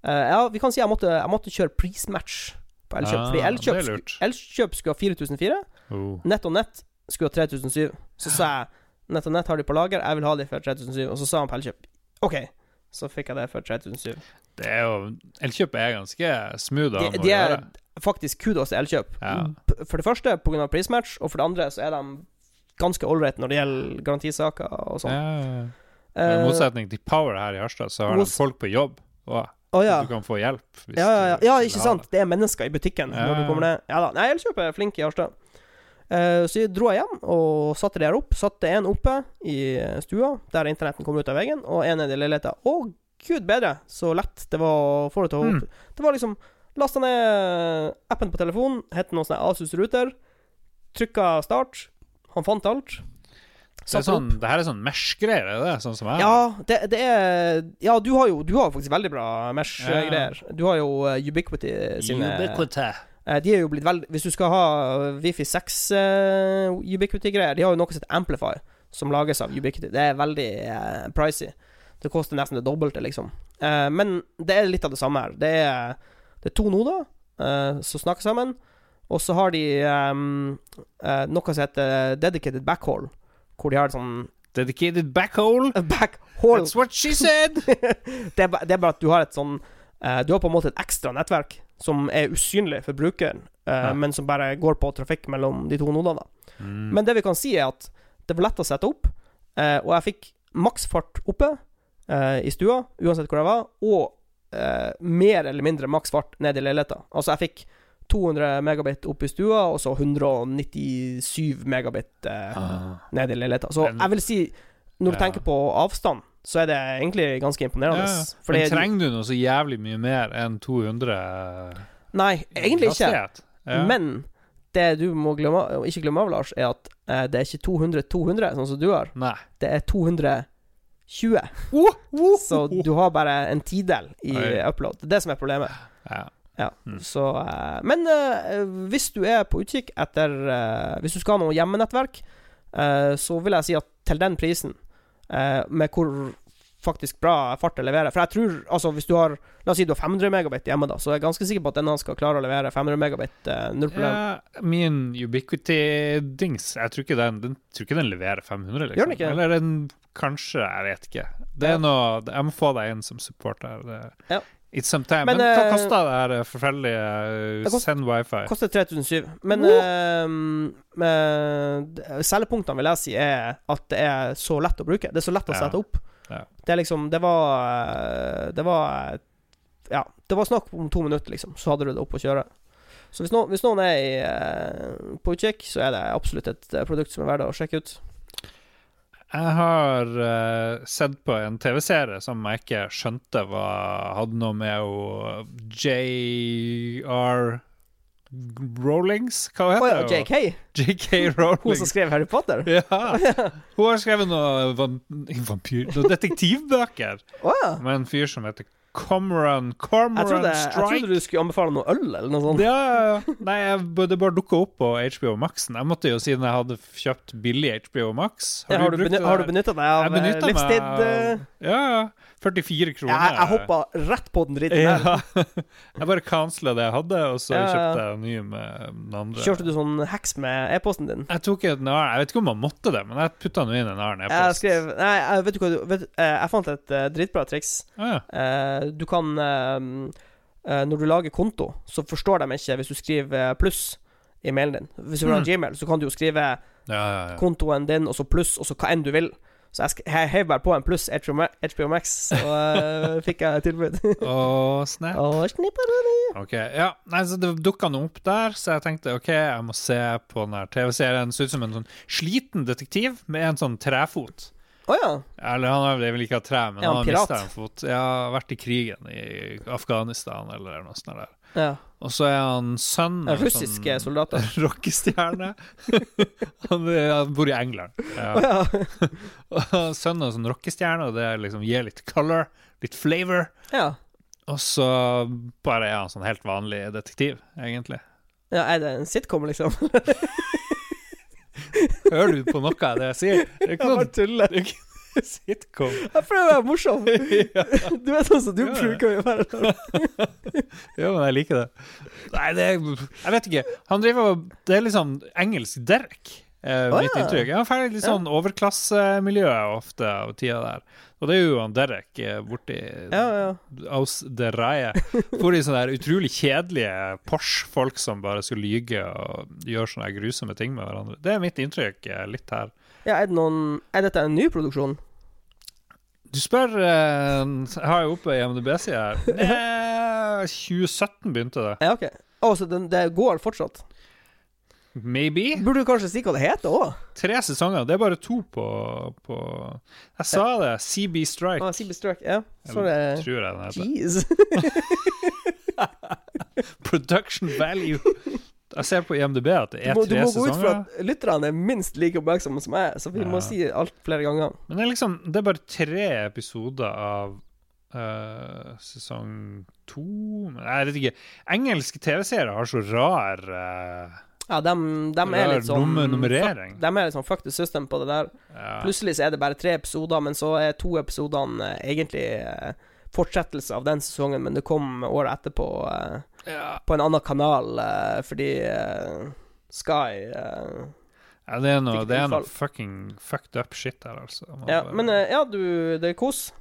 eh, Ja, vi kan si jeg måtte, jeg måtte kjøre prismatch på Elkjøp. Ah, fordi Elkjøp, sku- Elkjøp skulle ha 4004. Oh. Nett og nett skulle ha 3007. Så sa jeg Nett og nett har de på lager, jeg vil ha de for 3007. Og så sa han på Elkjøp OK. Så fikk jeg det for 3007. Det er jo Elkjøp er ganske smooth De, de er faktisk kudos til Elkjøp. Ja. For det første pga. prismatch, og for det andre så er de ganske ålreit når det gjelder garantisaker og sånn. Ja, ja, ja. Eh, I motsetning til Power her i Harstad, så har de folk på jobb. Og Oh, ja. du kan få hjelp. Ja, ja, ja. ja, ikke sant? det. Det er mennesker i butikken når du kommer ned. Ja da. Nei, Elkjøp er flink i Harstad. Uh, så jeg dro jeg hjem og satte det her opp. Satte en oppe i stua, der internetten kommer ut av veggen, og en nede i leiligheta. Å, gud bedre så lett det var å få det til å Mm. Det var liksom Lasta ned appen på telefonen, het noe sånn Asus Ruter. Trykka start. Han fant alt. Det, er sånn, det her er sånn mesh-greier, er det? Sånn som jeg Ja, det, det er Ja, du har jo Du har faktisk veldig bra mesh-greier. Du har jo uh, Ubiquity sine Ubiquity. Uh, De er jo blitt veldig Hvis du skal ha uh, Wifi 6 uh, Ubiquity-greier De har jo noe som heter Amplify, som lages av Ubiquity. Det er veldig pricy. Det koster nesten det dobbelte, liksom. Eh, men det er litt av det samme her. Det er, det er to noder som snakker sammen. Og så har de um, uh, noe som heter dedicated backhaul, hvor de har sånn Dedicated backhole. Backhaul That's what she said! det, er bare, det er bare at du har et sånn uh, Du har på en måte et ekstra nettverk som er usynlig for brukeren, uh, Ja. men som bare går på trafikk mellom de to nodene. Mm. Men det vi kan si, er at det var lett å sette opp, eh, og jeg fikk maksfart oppe eh, i stua, uansett hvor jeg var, og eh, mer eller mindre maksfart ned i leiligheta. Altså, jeg fikk 200 megabit opp i stua, og så 197 megabit eh, Ah. ned i leiligheta. Så jeg vil si, når du Ja. tenker på avstand, så er det egentlig ganske imponerende. Ja, ja. For Men trenger du noe så jævlig mye mer enn 200 Nei, egentlig ikke. hastighet? Ja. Men det du må glemme, ikke glemme av, Lars, er at eh, det er ikke 200-200, sånn som du har. Nei. Det er 220. Så du har bare en tidel i Oi. upload. Det er det som er problemet. Ja. Ja, Mm. så eh, Men eh, hvis du er på utkikk etter eh, Hvis du skal ha noe hjemmenettverk, så vil jeg si at til den prisen, med hvor faktisk bra fart det leverer For jeg tror Altså, hvis du har La oss si du har 500 megabit hjemme, da, så er jeg ganske sikker på at denne skal klare å levere 500 megabit. null problem. Ja, min Ubiquity-dings Jeg tror ikke den, den, tror ikke den leverer 500, liksom. Gjør den ikke? Eller den kanskje, jeg vet ikke. Det er noe Jeg må få deg inn som supporter. Det- Ja. It's some time. Men, Men, hva eh, kosta det her forferdelige uh, Send wifi? Koster 3007. Men eh, selgepunktene vil jeg si er at det er så lett å bruke. Det er så lett å sette opp. Ja. Det er liksom Det var eh, Det var Ja, det var snakk om to minutter, liksom, så hadde du det opp å kjøre. Så hvis noen, hvis noen er i, eh, på utkikk, så er det absolutt et eh, produkt som er verdt å sjekke ut. Jeg har uh, sett på en TV-serie som jeg ikke skjønte hva hadde noe med å J.R. Rollings? Hva heter heter ja? JK? J.K. Hun som skrev Harry Potter? Ja. Hun har skrevet noe. Noen detektivbøker oh, ja. med en fyr som heter Cormoran Jeg Cormoran Strike. jeg trodde du skulle anbefale noe øl, eller noe sånt. Ja, ja, ja. Nei, jeg, det bare dukka opp på HBO Maxen. Jeg måtte jo, siden jeg hadde kjøpt billig HBO Max Ja, har, du det har du benytta deg av eh, meg livstid? eh? Ja, ja. 44 kroner. Jeg, jeg hoppa rett på den dritten der. Ja. Jeg bare cancela det jeg hadde, og så Ja, kjøpte jeg ny med den andre. Kjørte du sånn heks med e-posten din? Jeg tok en annen Jeg vet ikke om man måtte det, men jeg putta nå inn en annen e-post. Jeg skrev Nei, jeg vet du hva du vet, eh, Jeg fant et eh, dritbra triks. Ah, ja. Eh, du kan Når du lager konto, så forstår de ikke hvis du skriver pluss i mailen din. Hvis du har Mm. Gmail, så kan du jo skrive Ja, ja, ja. kontoen din, og så pluss, og så hva enn du vil. Så jeg, heiv bare på en pluss HBO Max, så uh, fikk jeg tilbud. Å, snap. Snipperoni. Ok, ja, nei, så Det dukka noe opp der, så jeg tenkte ok, jeg må se på den her TV-serien. Ser ut som en sånn sliten detektiv med en sånn trefot. Oh, ja. Eller han har vel ikke hatt tre, men ja, han har mista en fot. Ja, vært i krigen i Afghanistan eller noe sånt der. Ja. Og så er han sønn av Russiske sånn soldater. rockestjerne. han, han bor i England. Ja. Og Sønnen av sånn rockestjerne, og det liksom gir litt color, litt flavor. ja. Og så bare er han sånn helt vanlig detektiv, egentlig. Ja, er det en sitcom, liksom? Hører du på noe av det jeg sier? Det er ikke noe det er ikke sitcom. Jeg prøver å være morsom. Du vet også, du Ja, ja. bruker å være. Ja, men jeg liker det. Nei, det er Jeg vet ikke. Han driver og Det er litt sånn engelsk Derek. Eh, oh, mitt ja. inntrykk. Han er litt sånn overklassemiljø ofte av tida der. Og det er jo han Derek eh, borti Ja, ja. Aus de Reie. For de sånne der utrolig kjedelige Porsche-folk som bare skal lyge og gjøre sånne grusomme ting med hverandre. Det er mitt inntrykk eh, litt her. Ja er, det noen, er dette en ny produksjon? Du spør eh, Jeg har jo oppe IMDb-sida her. Eh, 2017 begynte det. Ja, ok. Å, så den, det går fortsatt? Maybe. Burde du kanskje si hva det heter òg? Tre sesonger. Det er bare to på, på Jeg sa det. CB Strike. Ah, CB Strike, Ja. Så Eller, det tror jeg den heter. Jeez. Production value. Jeg ser på IMDb at det Du er må, du må gå ut fra at lytterne er minst like oppmerksomme som jeg, så vi må si alt flere ganger. Men det er liksom Det er bare tre episoder av Uh, sesong to Nei, Jeg vet ikke. Engelske TV-serier har så rar uh, Ja, de dem er litt sånn nummer- nummerering. fuck, dem er litt sånn fuck the system på det der. ja. Plutselig så er det bare tre episoder, men så er to episodene eh, egentlig fortsettelse av den sesongen, men det kom året etterpå. Eh, Ja. på en annen kanal eh, fordi eh, Sky eh, Ja, det er noe, det er noe fucking fucked up shit her, altså. Man Ja, bare- men ja, du Det er kos.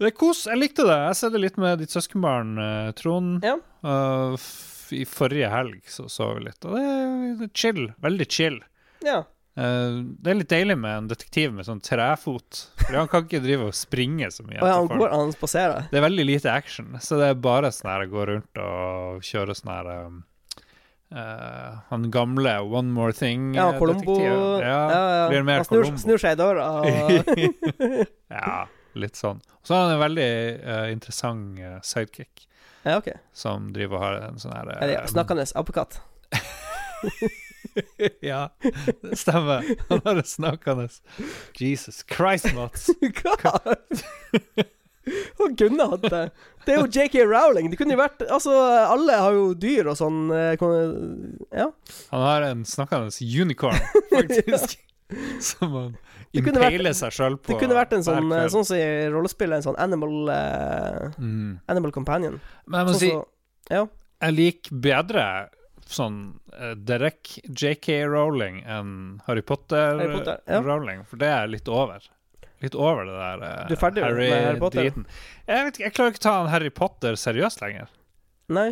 Det er kos. Jeg likte det. Jeg ser det litt med ditt søskenbarn, Trond. Ja. Uh, f I forrige helg så så vi litt, og det er, det er chill. Veldig chill. Ja. Eh, det er litt deilig med en detektiv med sånn trefot. For han kan ikke drive og springe så mye. Ja, han spaserer. Det er veldig lite action, så det er bare sånn her gå rundt og kjøre sånn her um, uh, Han gamle One More Thing Ja, eh, Colombo detektiven. Ja, blir mer Han snur, Columbo. snur seg i døra. Ja, litt sånn. Og så har han en veldig uh, interessant uh, sidekick ja, OK. som driver og har en sånn her snakkende apekatt? ja, det stemmer. Han har det snakkende Jesus Christ, Mats. Hva? Og Gunnar hadde det. Det er jo JK Rowling. Det kunne jo vært Altså, alle har jo dyr og sånn. eh, Ja. Han har en snakkende unicorn, faktisk. Som han impeiler seg sjøl på. Det kunne vært en sånn eh. Sånn som i rollespill, en sånn animal uh, mm. Animal companion. Men jeg må Sånn si, så, ja. jeg liker bedre sånn uh, Derek JK Rowling enn Harry Potter-Rowling, Potter, ja. Rowling, for det er litt over. Litt over det der uh, Du er ferdig med Harry Potter? driten. Jeg vet ikke, jeg klarer ikke å ta han Harry Potter seriøst lenger. Nei.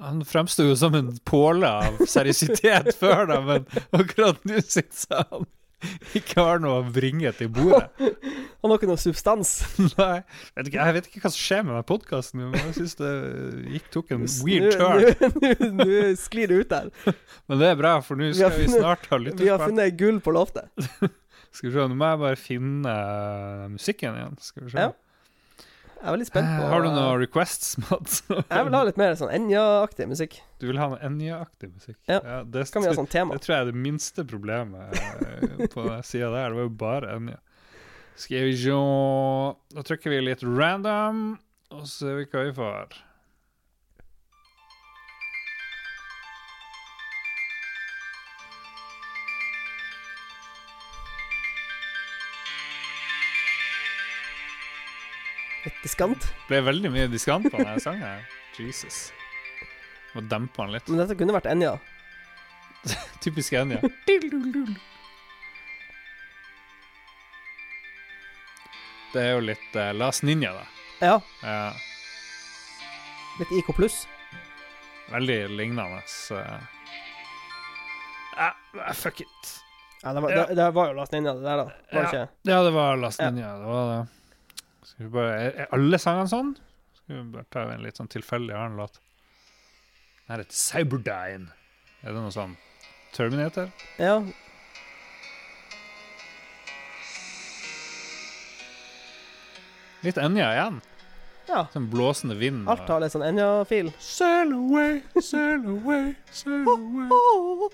Han fremsto jo som en påle av seriøsitet før da, men akkurat nå syns jeg han ikke har noe å bringe til bordet. Han har ikke noe substans. Nei, vet ikke, jeg vet ikke hva som skjer med den podkasten, men jeg syns det gikk, tok en weird turn. Nå sklir det ut der. Men det er bra, for nå skal vi funnet- snart ha Vi har funnet gull på loftet. Skal vi se, nå må jeg bare finne musikken igjen. Skal vi se. Ja. Jeg er veldig spent på Eh, Har du noen requests, Mads? Jeg vil ha litt mer sånn Enja-aktig musikk. Du vil ha noe Enja-aktig musikk? Ja. det, Kan vi ha sånn tema? det tror jeg er det minste problemet eh, på den sida der. Det var jo bare Enja. Skal vi se Da trykker vi litt random, og så ser vi hva vi får. Litt diskant. Det ble veldig mye diskant på denne sangen. her. Jesus. Må dempe den litt. Men dette kunne vært Enja. Typisk Enja. Det er jo litt uh, Las Ninja, da. Ja. Ja, Litt IK pluss. veldig lignende. Uh, ah, fuck it. Ja, det var, Ja. Det, det var jo Las Ninja, det der, da. Var Ja. ikke? Ja, det var Las Ja. Ninja. Det var det. Skal vi bare, er, er alle sangene sånn? Skal vi bare ta en litt sånn tilfeldig annen låt? Den her heter Cyberdyne. Er det noe sånn Terminator? Ja. Litt Enja igjen. ja. Sånn blåsende vind. Alt har litt sånn Enja-fil. Sail away, sail away, sail away.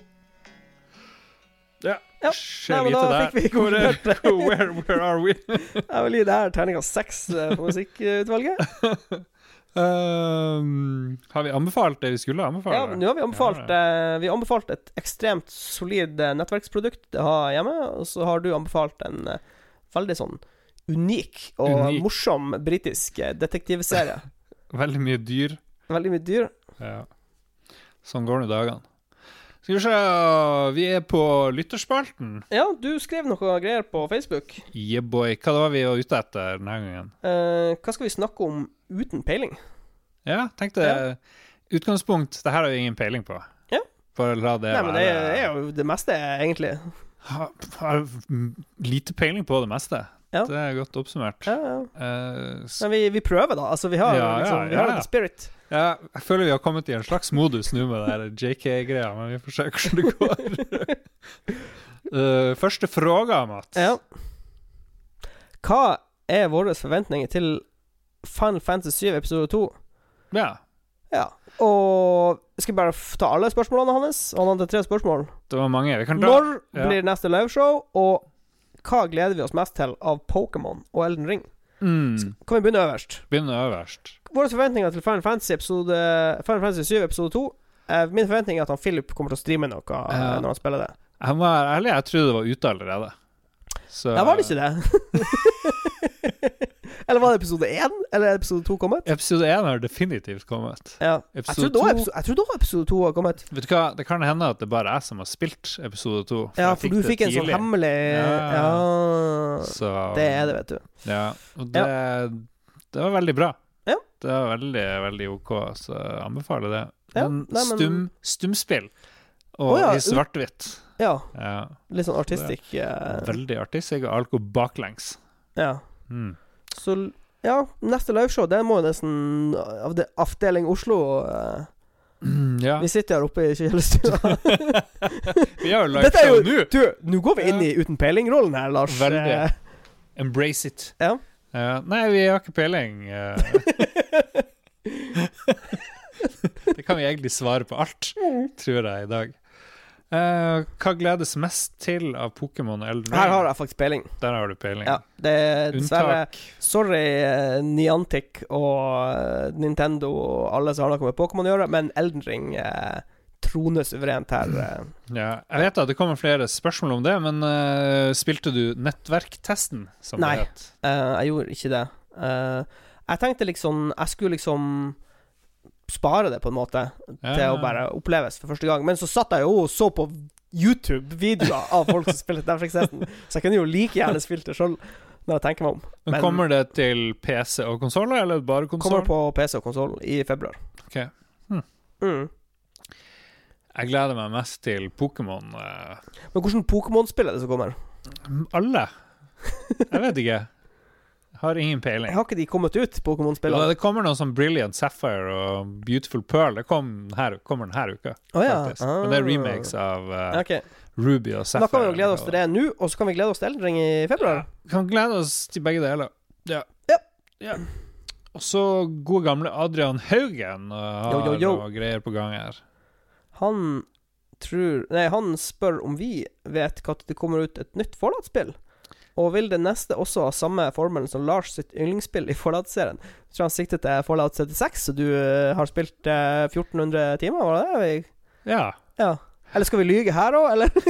Ja. Ja. Nei, men da fikk vi konkludert det. where, where are we? Jeg vil gi det her terningkast seks eh, på musikkutvalget. Um, har vi anbefalt det vi skulle anbefale? Ja, nå har vi anbefalt Ja, uh, Vi anbefalt et ekstremt solid eh, nettverksprodukt å ha hjemme, og så har du anbefalt en uh, veldig sånn unik og Unik. morsom britisk detektivserie. Veldig mye dyr. Veldig mye dyr. Ja. Sånn går nå dagene. Skal vi se Vi er på lytterspalten. Ja, du skrev noe greier på Facebook. Yeah, boy. Hva var vi ute etter denne gangen? Eh, hva skal vi snakke om uten peiling? Ja, tenkte Utgangspunkt Det her har vi ingen peiling på. Ja. For la det Nei, men det er jo det meste, egentlig. ha, har lite peiling på det meste. Ja. Det er godt oppsummert. Ja, ja. Uh, Men vi, vi prøver, da. Altså, vi har Ja, liksom Vi har litt spirit. ja, jeg føler vi har kommet i en slags modus nå med det JK-greia, men vi får se hvordan det går. uh, første fråga, Mats. Ja. Hva er våre forventninger til Final Fantasy 7 episode 2? Ja, Ja. Og skal vi bare ta alle spørsmålene hans? Han hadde tre spørsmål. det var mange. Vi kan ta Når blir neste liveshow? Og hva gleder vi oss mest til av Pokémon og Elden Ring? mm, Kan vi begynne øverst? Begynne øverst. Våre forventninger til Final Fantasy, episode, Final Fantasy 7 episode 2 eh, Min forventning er at han Philip kommer til å streame noe eh, Ja. når han spiller det. Jeg må være ærlig, jeg trodde det var ute allerede. Så Ja, var det ikke det? Eller var det episode én? Eller er episode to kommet? Episode én har definitivt kommet. Ja. Jeg trodde også episode, to har kommet. Vet du hva, det kan hende at det bare er jeg som har spilt episode to. Ja, for du fikk en sånn hemmelig Ja. Ja. Så Det er det, vet du. Ja, og det, det var veldig bra. Ja. Det var veldig, veldig OK, så jeg anbefaler det. Ja, Men nei, men- stum, stumspill og Å ja, i svart-hvitt Ja. ja, Litt sånn artistisk. eh, Veldig artistisk. Alko alt går baklengs. Ja. Mm. Så ja, neste liveshow, det må nesten avde, Avdeling Oslo eh, Ja. Vi sitter her oppe i kjellerstua. Vi har jo liveshow nå! Du, nå går vi inn i uten peiling-rollen her, Lars. Veldig. Eh, Embrace it. Ja. Uh, nei, vi har ikke peiling. Uh. det kan vi egentlig svare på alt, tror jeg, i dag. Eh, hva gledes mest til av Pokémon Elden Ring? Her har jeg faktisk peiling. Der har du peiling. Ja, det er dessverre Unntak. Sorry, uh, Niantic og eh, Nintendo og alle som har noe med Pokémon å gjøre, men Elden Ring uh, troner suverent her. Ja, jeg vet at det kommer flere spørsmål om det, men spilte du nettverktesten, som Nei. det het? Eh, jeg gjorde ikke det. Jeg tenkte liksom Jeg skulle liksom spare det, på en måte, til å bare oppleves for første gang. Men så satt jeg jo og så på YouTube-videoer av folk som spilte Netflix-testen, så jeg kunne jo like gjerne spilt det sjøl, når jeg tenker meg om. Men, Men- kommer det til PC og konsoller, eller bare konsoll? Kommer på PC og konsoll i februar. Ok. Hm. Mm. Jeg gleder meg mest til Pokémon. eh, Men hvordan Pokémon-spill er det som kommer? alle. Jeg vet ikke. Har ingen peiling. Har ikke de kommet ut, Ja, Pokémon-spillene? det kommer noe som Brilliant Sapphire og Beautiful Pearl. Det kom her, kommer denne uka, oh, ja. faktisk. Men det er Ah. remakes av uh, okay. Ruby og Sapphire. Da kan vi jo glede oss til det nå, og så kan vi glede oss til Eldring i februar. Vi kan glede oss til begge deler. Ja. Ja. Ja. Og så gode gamle Adrian Haugen har jo, jo, jo. greier på gang her. Han tror Nei, han spør om vi vet når det kommer ut et nytt Fallout-spill. Og vil det neste også ha samme formelen som Lars sitt yndlingsspill i Fallout-serien? Tror han siktet til Fallout 76, så du eh, har spilt eh, 1400 timer, var det det? Ja. Ja. Eller skal vi lyge her òg, eller?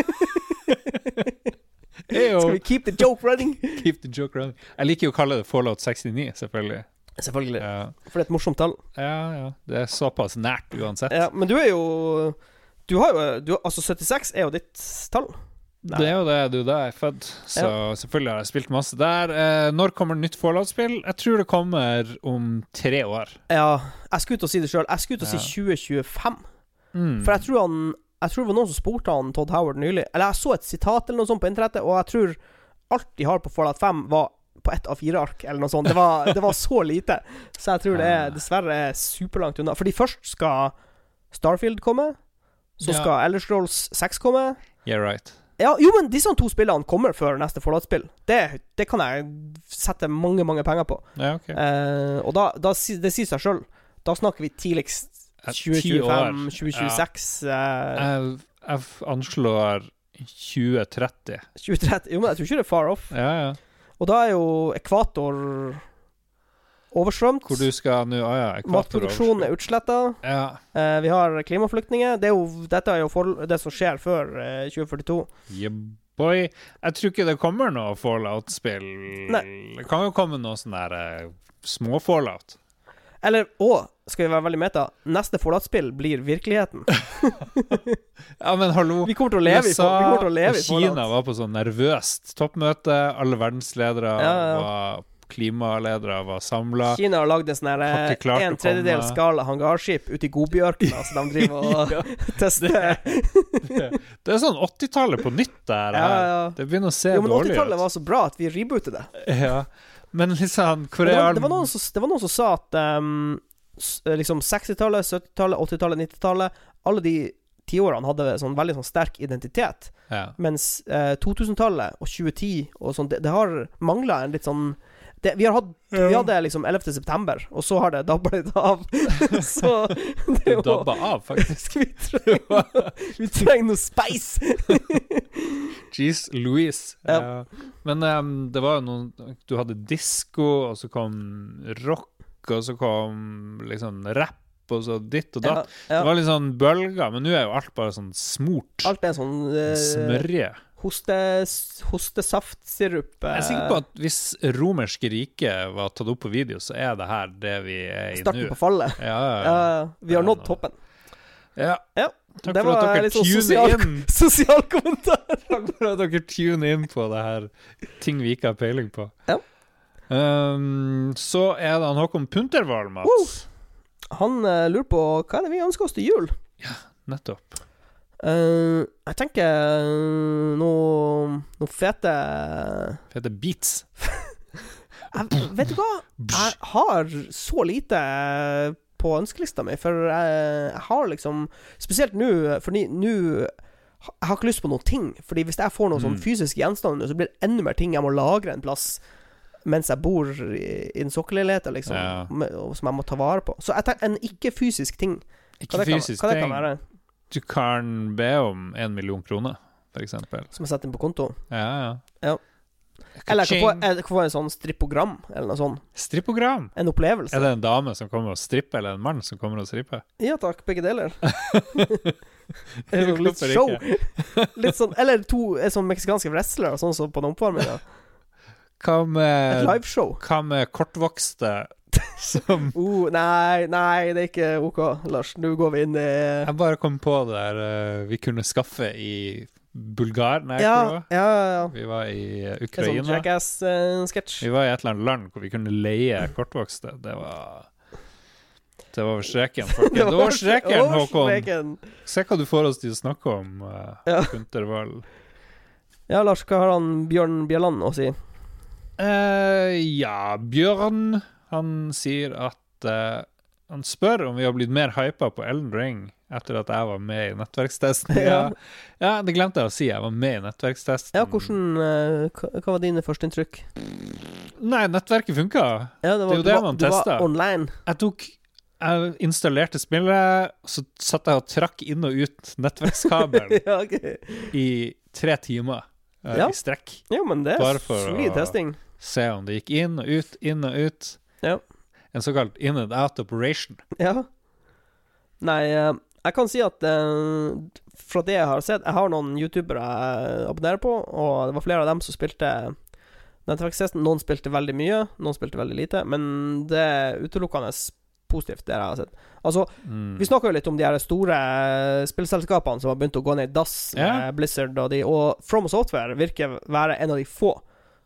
Skal vi keep the joke running? Keep the joke running. Jeg liker jo å kalle det Fallout 69, selvfølgelig. Selvfølgelig. Ja, For det er et morsomt tall. ja. ja. Det er såpass nært uansett. Ja, men du er jo Du har jo du, Altså, 76 er jo ditt tall. Nei. Det er jo det, du da er født, så selvfølgelig har jeg spilt masse der. Eh, når kommer nytt Fallout-spill? Jeg tror det kommer om tre år. Ja, jeg skulle ut og si det sjøl. Jeg skulle ut og si 2025. Mm. For jeg tror han Jeg tror det var noen som spurte han Todd Howard nylig. Eller jeg så et sitat eller noe sånt på internettet, og jeg tror alt de har på Fallout 5, var på ett av fire ark, eller noe sånt. Det var, det var så lite. Så jeg tror det er dessverre er superlangt unna. Fordi først skal Starfield komme. Så Ja. skal Elder Scrolls 6 komme. Yeah, right. Ja, jo, men disse to spillene kommer før neste Fallout-spill. Det, det kan jeg sette mange, mange penger på. Ja, ok. Eh, og da, da Det sier seg sjøl. Da snakker vi tidligst Eh, 2025, år. 2026 eh, Jeg, jeg anslår 2030. 2030 Jo, men jeg tror ikke det er far off. Ja, ja. Og da er jo ekvator oversvømt. Hvor du skal nå ja, Matproduksjonen er utsletta. Ja. Eh, vi har klimaflyktninger. Det er jo, dette er jo for, det som skjer før eh, 2042. Yeah, boy. Jeg tror ikke det kommer noe Fallout-spill. Det kan jo komme noe sånn der eh, små Fallout. Eller og, skal vi være veldig meta, neste Fallout-spill blir virkeligheten. Ja, men hallo. Vi kommer til å leve i, USA vi kommer til å leve og i Kina var på sånn nervøst toppmøte. Alle verdensledere ja, ja. var klimaledere var samla. Kina har lagd en sånn eh, en tredjedel skala hangarskip ute i godbjørken Altså de driver og tester. Det er sånn 80-tallet på nytt der. Ja, ja. Det begynner å se Jo, men dårlig 80-tallet var så bra at vi rebooter det. Ja. Men liksom, hvor er det, var, det, var noen som, det var noen som sa at um, liksom 60-tallet, 70-tallet, 80-tallet, 90-tallet Alle de tiårene hadde sånn veldig sånn sterk identitet. ja. Mens eh, 2000-tallet og 2010 og sånn, det, det har mangla en litt sånn det, vi, har hatt, vi hadde liksom 11. september, og så har det dabba litt av. så det Det jo dabba av, faktisk. vi, trenger, vi trenger noe spice! Jeez Louise. Ja. Ja. Men um, det var jo noen Du hadde disko, og så kom rock, og så kom liksom rap og så ditt og datt. Ja, ja. Det var litt sånn bølger, men nå er jo alt bare sånn smort. Alt er sånn uh, Smørje. Hoste, hostesaftsirup. Jeg er sikker på at hvis romerske rike var tatt opp på video, så er det her det vi er i nå. Starten på fallet. Ja, ja, Ja, vi har nådd toppen. ja. Ja, Takk det for at var dere tuner sosial, inn. sosial kommentar. Takk for at dere tuner inn på det her ting vi ikke har peiling på. Ja. Um, så er det han Håkon Puntervold, Mats. Han uh, lurer på hva er det vi ønsker oss til jul. Ja, Nettopp. Eh, jeg tenker uh, noe, noe fete Fete Beats. jeg, Vet du hva? Jeg har så lite på ønskelista mi, for jeg, jeg har liksom Spesielt nå, for nå Jeg har ikke lyst på noen ting. Fordi hvis jeg får noen sånn Mm. fysiske gjenstander, så blir det enda mer ting jeg må lagre en plass mens jeg bor i, i den sokkelleiligheten, liksom, Ja. som jeg må ta vare på. Så jeg tenker en ikke-fysisk ting. Ikke Hva det, kan, fysisk hva det kan være? Du kan be om en million kroner, eksempel. Som jeg setter inn på konto. Ja, ja. Ja. Eller jeg kan få, en sånn strippogram, eller noe sånt. Strippogram. En opplevelse. Er det en dame som kommer og stripper, eller en mann som kommer og stripper? Ja takk, begge deler. Litt show. Litt sånn, eller to er sånn meksikanske wrestlere, sånn som på den oppvarminga. Hva med, hva med kortvokste som oh, nei, nei, det er ikke OK, Lars. Nå går vi inn i Jeg bare kom på det der eh, vi kunne skaffe i Bulgar Nei, Ja, ja, ja. Vi var i Ukraina. Sånn Ukraina. Jackass-sketsj. Vi var i et eller annet land hvor vi kunne leie kortvokste. Det var Det var streken, folkens. Det var streken, Håkon. Se hva du får oss til å snakke om, uh, Ja. Puntervold. Ja, Lars, hva har han Bjørn Bjelland å si? Uh, ja, Bjørn Han sier at uh, Han spør om vi har blitt mer hypa på Elden Ring etter at jeg var med i nettverkstesten. Ja, ja det glemte jeg å si. Jeg var med i nettverkstesten. Ja, hvordan eh, hva, var dine førsteinntrykk? Nei, nettverket funka. Ja, Det er jo det man man du var online. Jeg tok Jeg installerte spillet, så satt jeg og trakk inn og ut nettverkskabelen ja, okay. i tre timer uh, Ja. i strekk. Ja, men det er solid testing. Se om det gikk inn og ut, inn og ut. Ja. En såkalt in and out operation. Ja. Nei, eh, jeg kan si at eh, fra det jeg har sett Jeg har noen youtubere jeg abonnerer på, og det var flere av dem som spilte nettverkstesten. Noen spilte veldig mye, noen spilte veldig lite, men det er utelukkende positivt, det jeg har sett. Altså, Mm. vi snakka jo litt om de her store eh, spillselskapene som har begynt å gå ned i dass, yeah. Blizzard og de, og From Software virker være en av de få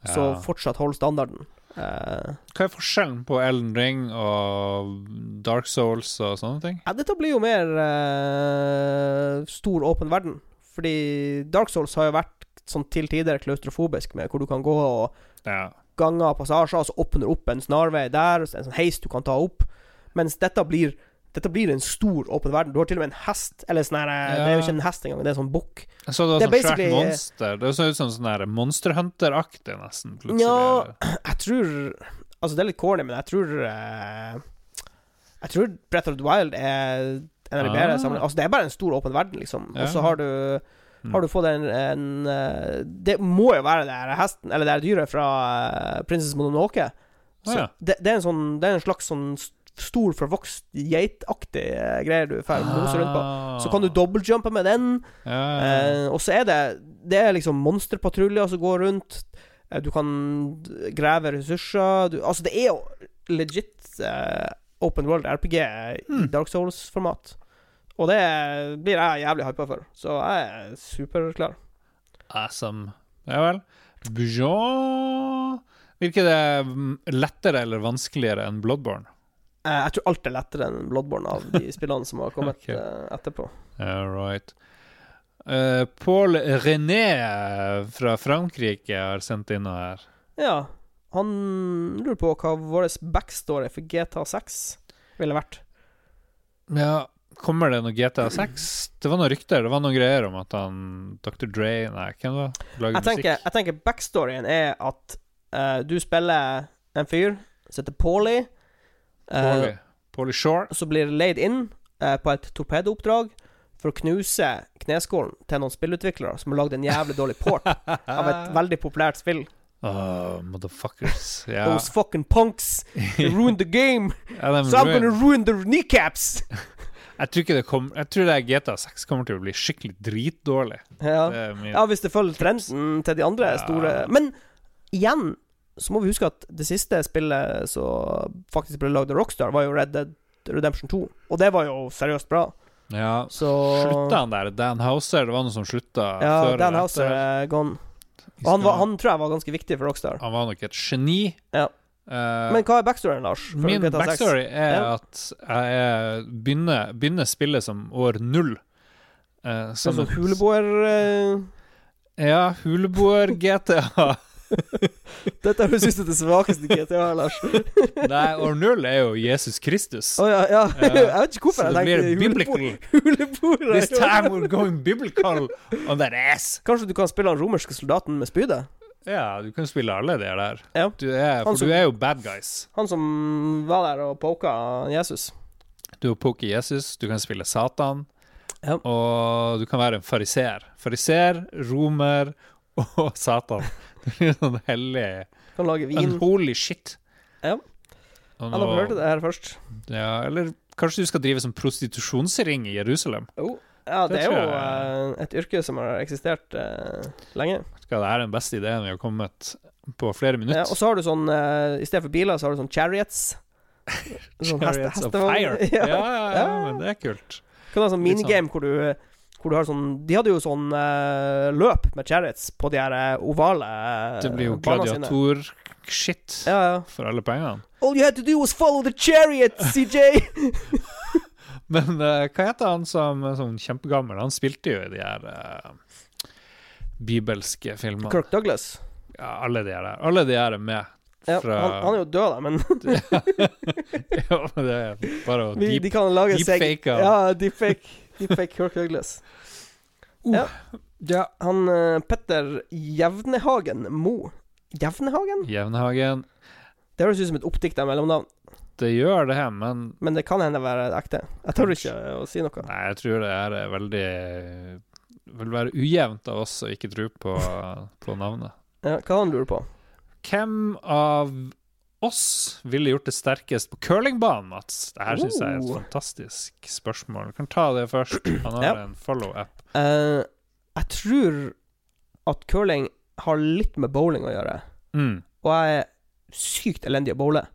som fortsatt holder standarden. Eh, Hva er forskjellen på Elden Ring og Dark Souls og sånne ting? Ja, dette blir jo mer uh, stor, åpen verden. Fordi Dark Souls har jo vært sånn til tider klaustrofobisk, med hvor du kan gå og Ja. ganger passasjer, og så åpner opp en snarvei der, er en sånn heis du kan ta opp. Mens dette blir dette blir en stor, åpen verden. Du har til og med en hest. Eller sånn her eh, Det er jo ikke en hest engang, det er en sånn bukk. Jeg så det var sånn svært eh, monster. Det så ut som sånn her Monster Hunter-aktig, nesten. Plutselig. Ja. Jeg tror Altså, det er litt corny, men jeg tror eh, Jeg tror Breath of the Wild er en av de bedre Ah. Altså, det er bare en stor, åpen verden, liksom. Og så har du Mm. Har du fått en, en Det må jo være det her hesten Eller det her dyret fra Prinsesse Mononoke. Så ah, ja. det, det, er en sånn Det er en slags sånn stor, forvokst geitaktig uh, greier du får mose rundt på. Så kan du dobbeltjumpe med den. Ah. ja. Eh, og så er det Det er liksom monsterpatruljer som går rundt. Eh, du kan grave ressurser. Du, altså, det er jo legit uh, open world RPG i Hmm. Dark Souls-format. Og det blir jeg jævlig hypa for. Så jeg er superklar. Awesome. Ja vel. Bujon Virker det mm, lettere eller vanskeligere enn Bloodborne? Eh, jeg tror alt er lettere enn Bloodborne av de spillene som har kommet okay. eh, etterpå. All right. Uh, Paul René fra Frankrike har sendt inn noe her. Ja. Han lurer på hva vår backstory for GTA 6 ville vært. Ja, kommer det noe GTA 6? Det var noen rykter, det var noen greier om at han Dr. Dre Nei, hvem var? Lager Jeg tenker, jeg tenker backstoryen er at uh, du spiller en fyr som heter Paulie. Eh, Paulie. Paulie Shore. som blir leid inn eh, på et torpedooppdrag for å knuse kneskålen til noen spillutviklere som har lagd en jævlig dårlig port av et veldig populært spill. Oh, motherfuckers. Yeah. Those fucking punks they ruined the game, yeah, so I'm gonna ruin their kneecaps. Jeg tror ikke det kom Jeg tror det GTA 6 kommer til å bli skikkelig dritdårlig. Ja. Ja, hvis det følger trenden til de andre Ja. store Men igjen så må vi huske at det siste spillet som faktisk ble lagd av Rockstar, var jo Red Dead Redemption 2. Og det var jo seriøst bra. Ja. Så Slutta han der? Dan Houser? Det var noe som slutta Ja, før Dan Houser er gone. Og han, var, han tror jeg var ganske viktig for Rockstar. Han var nok et geni. Ja. Uh, Men hva er backstoryen, Lars? min GTA 6? backstory er Ja. at jeg er- begynner, begynner spillet som år null. Uh, Sånn som et- huleboer Uh... Ja, huleboer-GTA. Dette høres ut som det svakeste GTA, Lars. Nei, år null er jo Jesus Kristus. Å ja, ja. Uh, Jeg vet ikke hvorfor jeg tenkte huleboer. This time we're going biblical on that ass. Kanskje du kan spille han romerske soldaten med spydet? Ja, du kan spille alle de der. Ja. Du er, for som- du er jo bad guys. Han som var der og poka Jesus. Du er poker Jesus, du kan spille Satan, Ja. og du kan være en fariser. Fariser, romer og Satan. Du sånn hellig Kan lage vin. Unholy shit. Ja. Og har hørt det her først. Ja, eller kanskje du skal drive som prostitusjonsring i Jerusalem? Oh. Ja, det Det er jo jeg- eh, et yrke som har eksistert uh, lenge. Skal det er den beste ideen vi har kommet på flere minutter. Ja, og så har du sånn uh, I stedet for biler, så har du sånn chariots. Sånn heste, Chariots of. Fire. Ja, ja. ja, ja, men det er kult. Kan ha sånn minigame sånn. minigame hvor du hvor du har sånn De hadde jo sånn uh, løp med chariots på de her eh, ovale uh, Det blir jo gladiator-shit Ja, ja. for alle pengene. All you had to do was follow the chariot, CJ! Men uh, hva heter han som er sånn kjempegammel? Han spilte jo i de her bibelske filmene. Kirk Douglas. Ja, alle de her der. Alle de her er med. Ja, han, han er jo død, da, men ja, det er bare å deep, de kan lage seg deepfake han. Ja, deepfake. Deepfake Kirk Douglas. ja. Ja. Han uh, Petter Jevnehagen Mo Jevnehagen? Jevnehagen. Det høres ut som et oppdikta mellomnavn, Det gjør det, men men det kan hende være ekte. Jeg tør ikke å si noe. Nei, jeg tror det er veldig Vil være ujevnt av oss å ikke tro på, på navnet. Ja, hva han lurer på? Hvem av oss ville gjort det sterkest på curlingbanen, Mats? Det her syns jeg er et Oh. fantastisk spørsmål. Du kan ta det først. Han har Ja. en follow-up. Uh, jeg tror at curling har litt med bowling å gjøre. Mm. Og jeg er sykt elendig å bowle.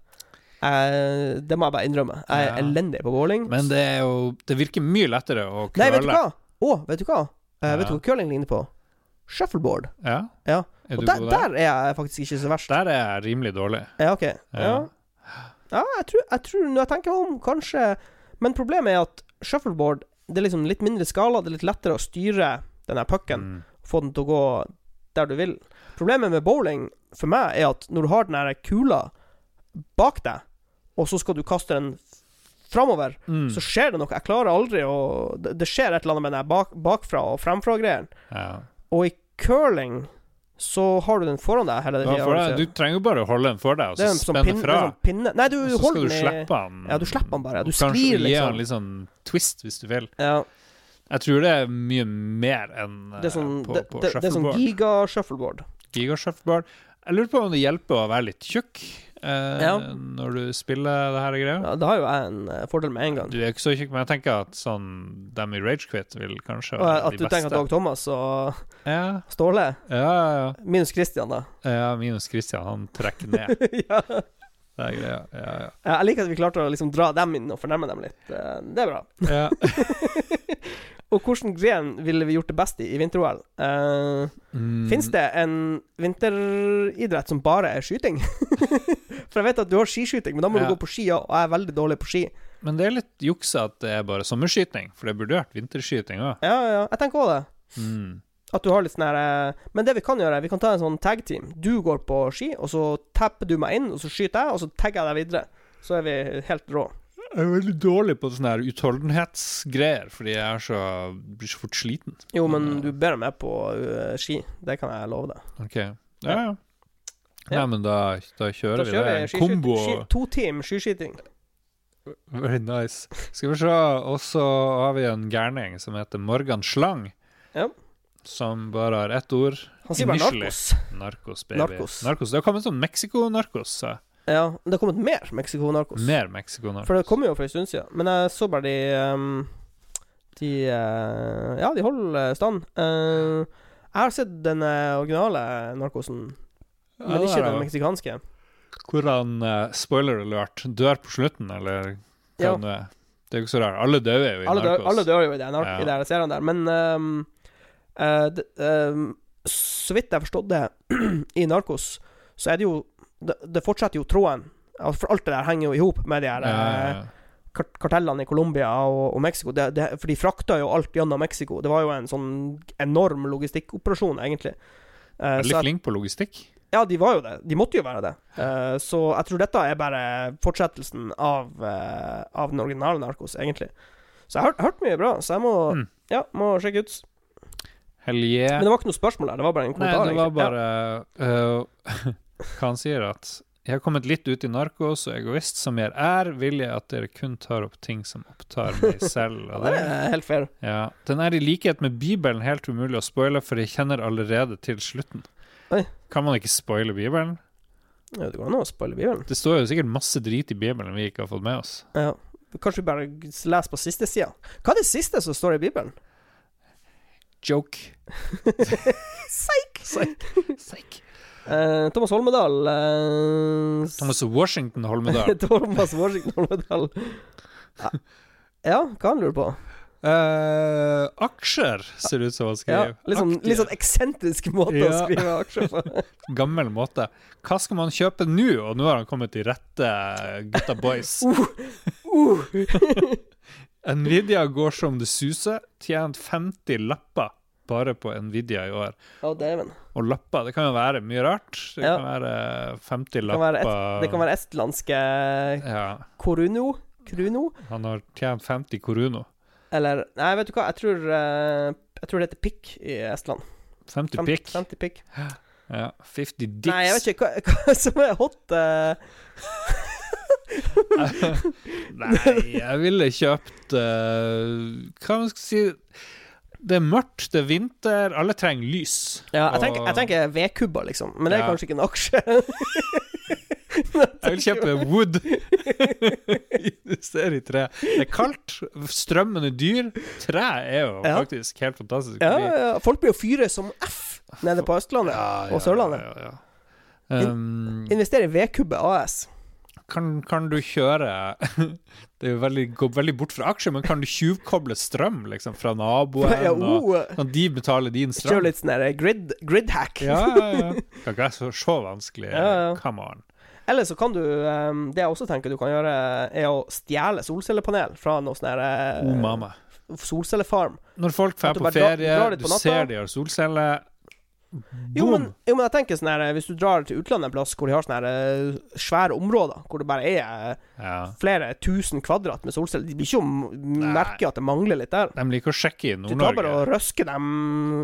Eh, det må jeg bare innrømme. Jeg er Ja. elendig på bowling. Men det jo Det virker mye lettere å curle. Nei, vet du hva? Å, vet du hva? Eh, Vet du hva curling ligner på? Shuffleboard. Ja. Ja. Er Og der, der? er jeg faktisk ikke så verst. Der er jeg rimelig dårlig. Ja, ok. Ja, Ja. jeg, tror, jeg tror Når jeg tenker meg om, kanskje Men problemet er at shuffleboard Det er liksom litt mindre skala, det er litt lettere å styre den her pucken. Mm. Få den til å gå der du vil. Problemet med bowling for meg er at når du har den her kula bak deg, og så skal du kaste den framover, Mm. så skjer det noe. Jeg klarer aldri å Det, det skjer et eller annet med den bak, bakfra og fremfra-greien. Ja. Og i curling så har du den foran deg hele tida. Ja, du trenger jo bare å holde den for deg, og så en spenne pinne, fra. sånn Nei, du Og så skal du slippe den. Ja, du slipper den bare. Du Og kanskje gi liksom. litt sånn twist, hvis du vil. Ja, Jeg tror det er mye mer enn det er sånn, på, på, det, på det, det er sånn shuffleboard. giga-shuffleboard. Gigashuffleboard. Jeg lurer på om det hjelper å være litt tjukk eh, Ja. når du spiller det her greia. Ja, det har jo jeg en eh, fordel med en gang. Du er ikke så tjukk, men jeg tenker at sånn dem i Ragequit vil kanskje være de beste. at du tenker at. Dag Thomas og Ja, Ståle ja, ja, Minus Christian, da. ja. Minus Christian, han trekker ned. ja. Det er greia. Ja, ja. Jeg liker at vi klarte å liksom dra dem inn og fornærme dem litt. Eh, Det er bra. ja. Og hvilken gren ville vi gjort det best i i vinter-OL? Uh, Mm. Fins det en vinteridrett som bare er skyting? For jeg vet at du har skiskyting, men da må Ja. du gå på ski, og jeg er veldig dårlig på ski. Men det er litt jukse at det er bare sommerskyting, for det burde vært vinterskyting òg. Ja, ja, jeg tenker òg det. Mm. At du har litt sånn her eh, Men det vi kan gjøre, vi kan ta en sånn tag-team. Du går på ski, og så tapper du meg inn, og så skyter jeg, og så tagger jeg deg videre. Så er vi helt rå. Jeg er veldig dårlig på sånne her utholdenhetsgreier, fordi jeg er så, blir så fort sliten. Jo, men du ber meg på uh, ski. Det kan jeg love deg. Ok. Ja, ja. Ja. Nei, men da, da kjører Da vi kjører det. kombo. To team skiskyting. Very nice. Skal vi se. Og så har vi en gærning som heter Morgan Slang. Ja. Som bare har ett ord. Han sier bare narkos. Narkos, baby. Narkos. narkos. Det har kommet sånn Mexico-narkos. Ja, det har kommet mer Mexico-narkos. Mer Mexico-narkos. For det kommer jo for en stund siden. Men jeg så bare de um, De uh, Ja, de holder stand. Uh, jeg har sett den eh, originale narkosen, men ikke den meksikanske. Hvor han, eh, spoiler alert, dør på slutten, eller hva Ja. det nå er. Det er jo ikke så rart. Alle dør jo i Alle dør, Narcos. alle dør jo i det, Ja. i de serien der, men um, uh, det, um, så vidt jeg har forstått det, i Narkos, så er det jo Det, det fortsetter jo tråden. For alt det der henger jo i hop med de her Ja, ja, eh, ja. kart kartellene i Colombia og, og Mexico. Det, det, for de frakta jo alt gjennom Mexico. Det var jo en sånn enorm logistikkoperasjon, egentlig. Uh, Veldig flink på logistikk. Ja, de var jo det. De måtte jo være det. Uh, så jeg tror dette er bare fortsettelsen av, uh, av den originale Narkos, egentlig. Så jeg har hørt, hørt mye bra, så jeg må, Mm. ja, må sjekke ut. Yeah. Men det var ikke noe spørsmål der, det var bare en kommentar. Nei, det var bare øh, Hva han sier, at jeg har kommet litt ut i narkos, og egoist som jeg er, vil jeg at dere kun tar opp ting som opptar meg selv. Det, er helt fair. ja. Den er i likhet med Bibelen helt umulig å spoile, for jeg kjenner allerede til slutten. Oi. Kan man ikke spoile Bibelen? Ja, det går an å spoile Bibelen. Det står jo sikkert masse drit i Bibelen vi ikke har fått med oss. Ja. Kanskje vi bare leser på siste sida. Hva er det siste som står i Bibelen? Joke. Psyk! Psyk. Eh, Thomas Holmedal uh, Thomas Washington Holmedal. Thomas Washington Holmedal. Ja. ja, hva han lurer på? Eh, aksjer, ser det ut som han Ja, litt sånn, litt sånn eksentrisk måte å skrive aksjer på. gammel måte. Hva skal man kjøpe nå? Og nå har han kommet til rette, gutta boys. Uh, Nvidia går som det suser. Tjent 50 lapper bare på Nvidia i år. Oh. Og lapper, det kan jo være mye rart. Det Ja. kan være 50 Det kan lapper være, et, det kan være estlandske Ja, Koruno. Kruno? han har tjent 50 koruno. Eller Nei, vet du hva, jeg tror uh, Jeg tror det heter pikk i Estland. 50 pikk. 50 pikk. Ja, 50 dicks. Nei, jeg vet ikke hva, hva som er hot Uh. Nei, jeg ville kjøpt uh, Hva man skal si Det er mørkt, det er vinter, alle trenger lys. Ja, jeg tenker, Og- jeg tenker vedkubber, liksom. Men det er Ja. kanskje ikke en aksje. Jeg vil kjøpe wood. Investere i tre. Det er kaldt, strømmen er dyr. Tre er jo Ja. faktisk helt fantastisk. ja, ja, folk blir jo fyret som F nede på Østlandet. Ja, og Sørlandet. Um, Investere i vedkubbe AS. kan, kan du kjøre Det veldig, går veldig bort fra aksjer, men kan du tjuvkoble strøm liksom, fra naboen? Ja, og, oh, kan de betaler din strøm? strøm? litt sånn grid, grid hack. Ja, ja, ja. Kan ikke være så, så vanskelig. Ja, ja. Come on. Eller så kan du um, Det jeg også tenker du kan gjøre, er å stjele solcellepanel fra noe sånn her Oh, uh, solcellefarm. Når folk drar på ferie, dra, dra på du ser de har solceller Jo men, jo, men jeg tenker sånn her Hvis du drar til utlandet en plass hvor de har sånne her eh, svære områder, hvor det bare er eh, Ja. flere tusen kvadrat med solceller De blir ikke å merke at det mangler litt der. De liker å sjekke i Norge. Du tar bare og røsker dem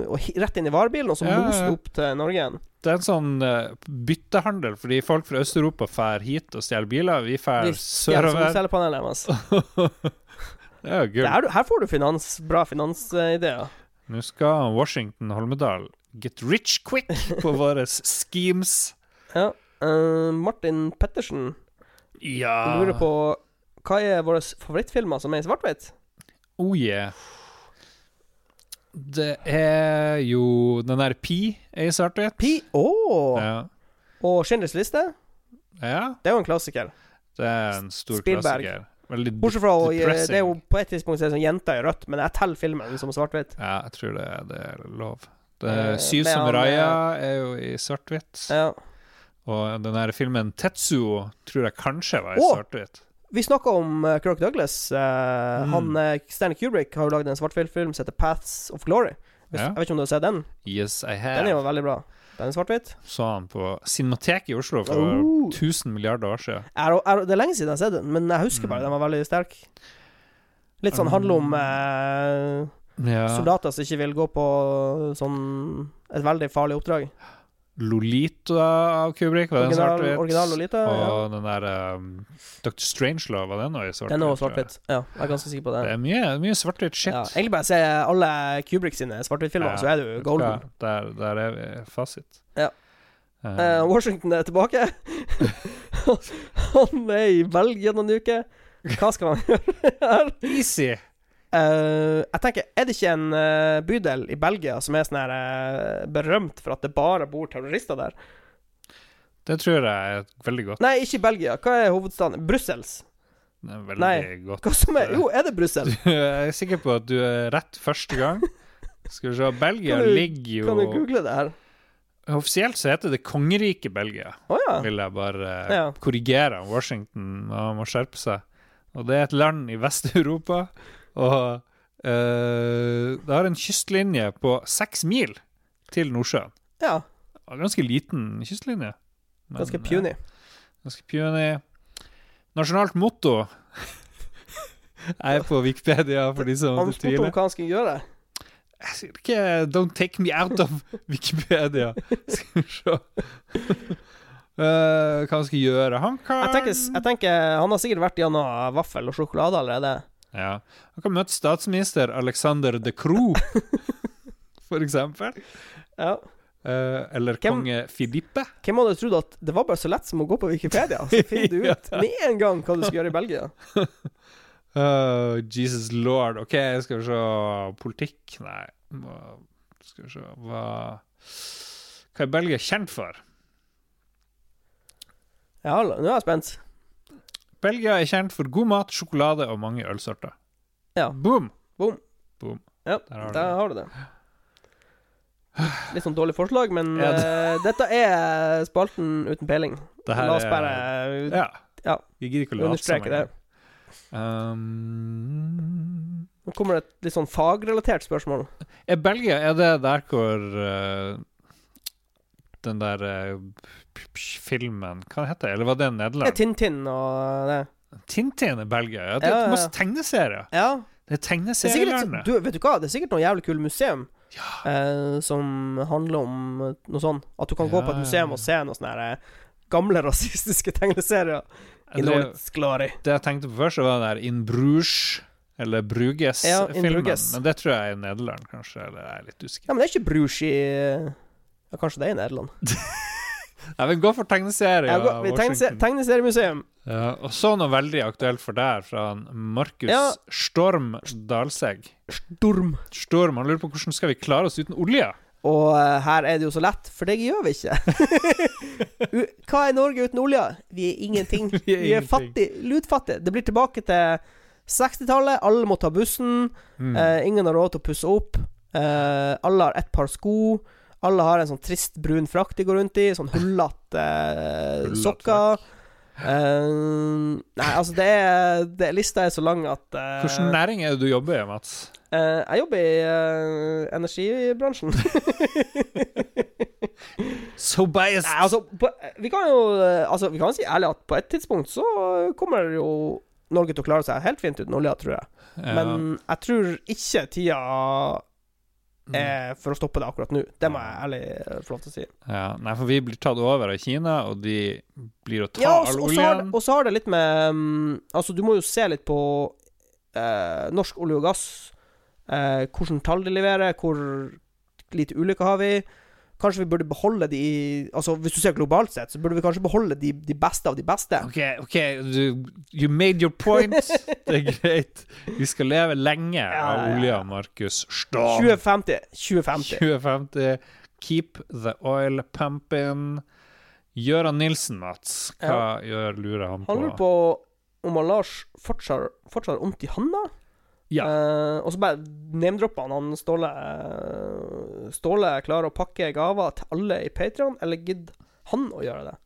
og rett inn i varebilen, og så ja, moser du opp til Norge igjen. Det er en sånn uh, byttehandel, fordi folk fra Øst-Europa drar hit og stjeler biler. Vi drar sørover. Det er jo gull. Her, her får du finans, bra finansideer. Nå skal Washington Holmedal get rich quick på våre schemes. Ja. Uh, Martin Pettersen Ja lurer på hva er våre favorittfilmer som er i svart-hvitt? Oh yeah. Det er jo Den der Pi er i svart-hvitt. Pi Å! Ja. Og Schindlers liste? ja. Det er jo en klassiker. Det er en stor Spielberg. klassiker. Veldig Bortsett fra. Det er jo på et tidspunkt så er det sånn jenter i rødt, men jeg teller filmen som svart-hvitt. Ja, jeg tror det, det er lov. Det Eh, Syv som han, Raya er jo i svart-hvitt. Ja. Og den der filmen Tetsuo tror jeg kanskje var i oh! svart-hvitt. Vi snakka om uh, Kirk Douglas. Uh, Mm. Han uh, Stanley Kubrick har jo lagd en svart-hvitt-film som heter Paths of Glory. Hvis, Ja. Jeg vet ikke om du har sett den? Yes, I have. Den er jo veldig bra. Den er svart-hvitt. Så han på Cinemateket i Oslo for Oh. 1000 milliarder år siden. Er, er, det er lenge siden jeg har sett den, men jeg husker bare Mm. den var veldig sterk. Litt sånn handler om eh, Ja. soldater som ikke vil gå på sånn et veldig farlig oppdrag. Lolita av Kubrick, var den Original, svart-hvitt? original Lolita. Ja. Og den der um, Dr. Strangelove, var den òg svart-hvitt? Den er svart-hvitt. Ja, jeg er ganske sikker på det. Det er mye, mye svart-hvitt shit. Ja, egentlig bare se alle Kubrick sine svart-hvitt-filmer, Ja, så er du golden. Der, der er fasit. Ja. Eh, Washington er tilbake. Han er i Belgia noen uker. Hva skal han gjøre her? Easy! Eh, jeg tenker, Er det ikke en uh, bydel i Belgia som er sånn her uh, berømt for at det bare bor terrorister der? Det tror jeg er veldig godt. Nei, ikke i Belgia. Hva er hovedstaden? Brussels? Det er veldig Nei. godt. Hva som er Jo, er det Brussel? Jeg er sikker på at du er rett første gang. Skal vi se Belgia du- ligger jo Kan du google det her? Offisielt så heter det Kongeriket Belgia, oh, ja. vil jeg bare Ja. korrigere. Washington må skjerpe seg. Og det er et land i Vest-Europa, og eh, det har en kystlinje på seks mil til Nordsjøen. ja. Ganske liten kystlinje. men, Ganske ja, puny. ganske puny. Nasjonalt motto Jeg er på Wikipedia for de som Han spurte om tviler. hva han skulle gjøre. Jeg sier ikke 'don't take me out of Wikipedia'. Skal vi se Eh, Hva han skal gjøre? Han kan Jeg tenker, jeg tenker Han har sikkert vært gjennom vaffel og sjokolade allerede. Ja. Han kan møte statsminister Alexander de Croo, for eksempel. Ja. Uh, eller Hvem- konge Filippe. Hvem hadde trodd at det var bare så lett som å gå på Wikipedia? Så finner du ut med en gang hva du skal gjøre i Belgia. Uh, Jesus lord. OK, skal vi se Politikk? Nei. Hva- Skal vi se Hva Hva er Belgia kjent for? Ja, nå er jeg spent. Belgia er kjent for god mat, sjokolade og mange ølsorter. Ja. Boom! Boom. Boom. Ja, Der har der har du det. Litt sånn dårlig forslag, men Ja, det- uh, dette er spalten uten peiling. La oss er- bare Ja. Ja. Vi gidder ikke å late understreke det. Um, Nå kommer det et litt sånn fagrelatert spørsmål. er Belgia Er det der hvor eh, den der p- filmen Hva heter det? Eller var det Nederland? Det er Tintin og det. Tintin er Belgia. Ja, det er ja, ja. masse tegneserier. Ja. Det er Det er tegneserielandet. vet du hva, det er sikkert noe jævlig kult museum Ja. eh, som handler om eh, noe sånn. At du kan gå på et museum og se noen sånne her, eh, gamle rasistiske tegneserier. In Det, all its glory. det jeg tenkte på først, var den der In Bruges, eller Bruges-filmen. Ja, Men det tror jeg er i Nederland, kanskje. Eller jeg er litt usikker. Ja, men det er ikke Bruges i Ja, kanskje det er i Nederland. Nei, men gå for tegneserie. Ja, vi tegnese, tegneseriemuseum. Ja, og så noe veldig aktuelt for deg, fra Markus Ja. Storm Dalsegg. Storm. Storm, han lurer på hvordan skal vi klare oss uten olje? Og uh, her er det jo så lett, for det gjør vi ikke. Hva er Norge uten olje? Vi er ingenting. Vi er Vi er fattig. Lutfattige. Det blir tilbake til 60-tallet. Alle må ta bussen. Mm. Uh, ingen har råd til å pusse opp. Uh, alle har ett par sko. Alle har en sånn trist brun frakt de går rundt i. Sånn hullete eh, sokker. Uh, nei, altså, det er, det, lista er så lang at uh, Hvilken næring er det du jobber i, Mats? Uh, Jeg jobber i uh, energibransjen. So biased! Nei, altså, på, vi kan jo Altså, vi kan si ærlig at på et tidspunkt så kommer jo Norge til å klare seg helt fint uten olja, tror jeg. Ja. Men jeg tror ikke tida Mm. er for å stoppe det akkurat nå. Det må jeg ærlig eh, få lov til å si. ja. Nei, for vi blir tatt over av Kina, og de blir å ta Ja, all så- og så har, det- oljen. og så har det litt med um, Altså, du må jo se litt på uh, norsk olje og gass. Uh, hvordan tall de leverer, hvor lite ulykker har vi. Kanskje vi burde beholde de Altså, hvis du ser globalt sett, så burde vi kanskje beholde de, de beste av de beste. OK, OK, you, you made your point. Det er greit. Vi skal leve lenge av Ja, ja, olja. Markus Storm. 2050. 2050. 2050. Keep the oil pumping. Gøran Nilsen, Mats. Hva gjør lurer han på? Han lurer på om han Lars fortsatt har vondt i handa. Ja. Uh, og så bare name-droppa han han Ståle eh, Ståle klarer å pakke gaver til alle i Patreon, eller gidder han å gjøre det?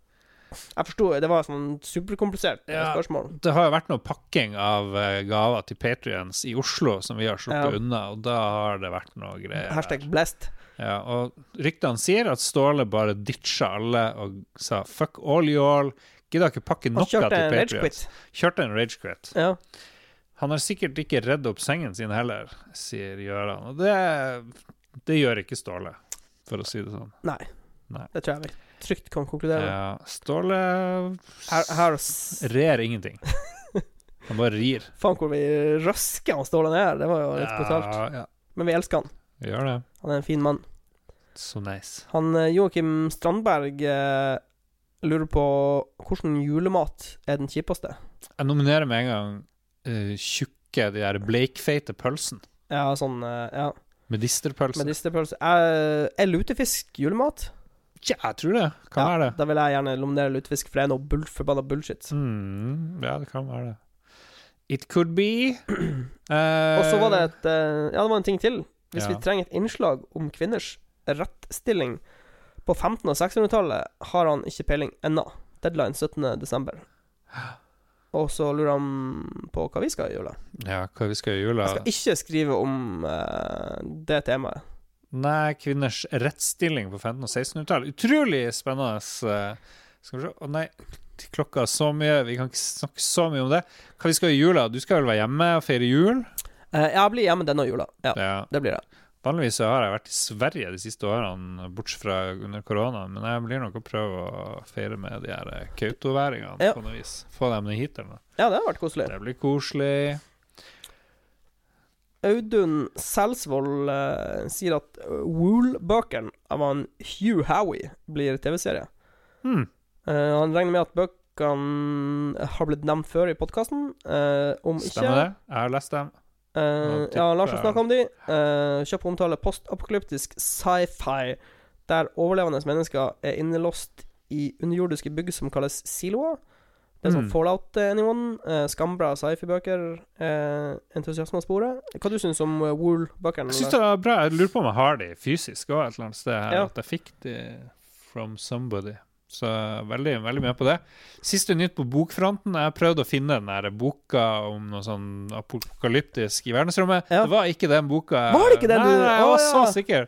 Jeg forsto Det var sånn superkomplisert eh, Ja. spørsmål. Det har jo vært noe pakking av gaver til Patrions i Oslo som vi har sluppet Ja. unna, og da har det vært noe greier. Hashtag blessed. Ja, og ryktene sier at Ståle bare ditcha alle og sa 'fuck all you all'. Gidder ikke pakke noe til Patrions. Kjørte en ragequit. Ja. Han har sikkert ikke redd opp sengen sin heller, sier Gøran. Og det, det gjør ikke Ståle, for å si det sånn. Nei. Nei. Det tror jeg vi trygt kan konkludere med. Ja, Ståle Her, her rer ingenting. Han bare rir. Faen hvor vi røsker han Ståle ned. Det var jo litt brutalt. Ja, ja. Men vi elsker han. Vi gjør det. Han er en fin mann. Så nice. Han eh, Joakim Strandberg eh, lurer på hvordan julemat er den kjipeste? Jeg nominerer med en gang eh, tjukke, de der bleikfeite pølsen. Ja, sånn uh, Ja, Medisterpølse. medisterpølse. Er, er lutefisk julemat? Ja, jeg tror det. Kan ja, være det. Da vil jeg gjerne nominere lutefisk, for det er noe bull, forbanna bullshit. Mm, ja, det kan være det. It could be. Og så var det et eh, Ja, det var en ting til. Hvis Ja. vi trenger et innslag om kvinners rettstilling på 1500- og 1600-tallet, har han ikke peiling ennå. Deadline 17.12. Og så lurer han på hva vi skal i jula. Ja, hva vi skal i jula Jeg skal ikke skrive om eh, det temaet. Nei, kvinners rettsstilling på 1500- og 1600-tallet. Utrolig spennende. eh, Skal vi se Å nei, klokka er så mye. Vi kan ikke snakke så mye om det. Hva vi skal i jula? Du skal vel være hjemme og feire jul? Eh, jeg blir hjemme denne jula. Ja, Ja. det blir det. Vanligvis har jeg vært i Sverige de siste årene, bortsett fra under koronaen, men jeg blir nok å prøve å feire med de her eh, kautoværingene Ja. på noe vis. Få dem ned hit eller. Ja, det har vært koselig. Det blir koselig. Audun Selsvold eh, sier at uh, Wool-bøkene av han Hugh Howie blir TV-serie. Hmm. Eh, han regner med at bøkene har blitt nevnt før i podkasten. om ikke Stemmer det? Jeg har lest dem. Eh, Nå Ja, Lars har snakka om de. Uh, Kjapp omtale postapokalyptisk sci-fi, der overlevende mennesker er innelåst i underjordiske bygg som kalles siloer. Det er sånn Mm. Fallout eh, anyone. Uh, skambra sci-fi-bøker. Uh, entusiasme av sporet. Hva du syns om uh, Wool-bøkene? Jeg syns det var bra. Jeg lurer på om jeg har de fysisk òg et eller annet sted. her Ja. At jeg fikk de from somebody. Så veldig, veldig med på det. Siste nytt på bokfronten. Jeg prøvde å finne den der boka om noe sånn apokalyptisk i verdensrommet. Ja. Det var ikke den boka. Var det ikke den nei, du- Nei, jeg var ja. så sikker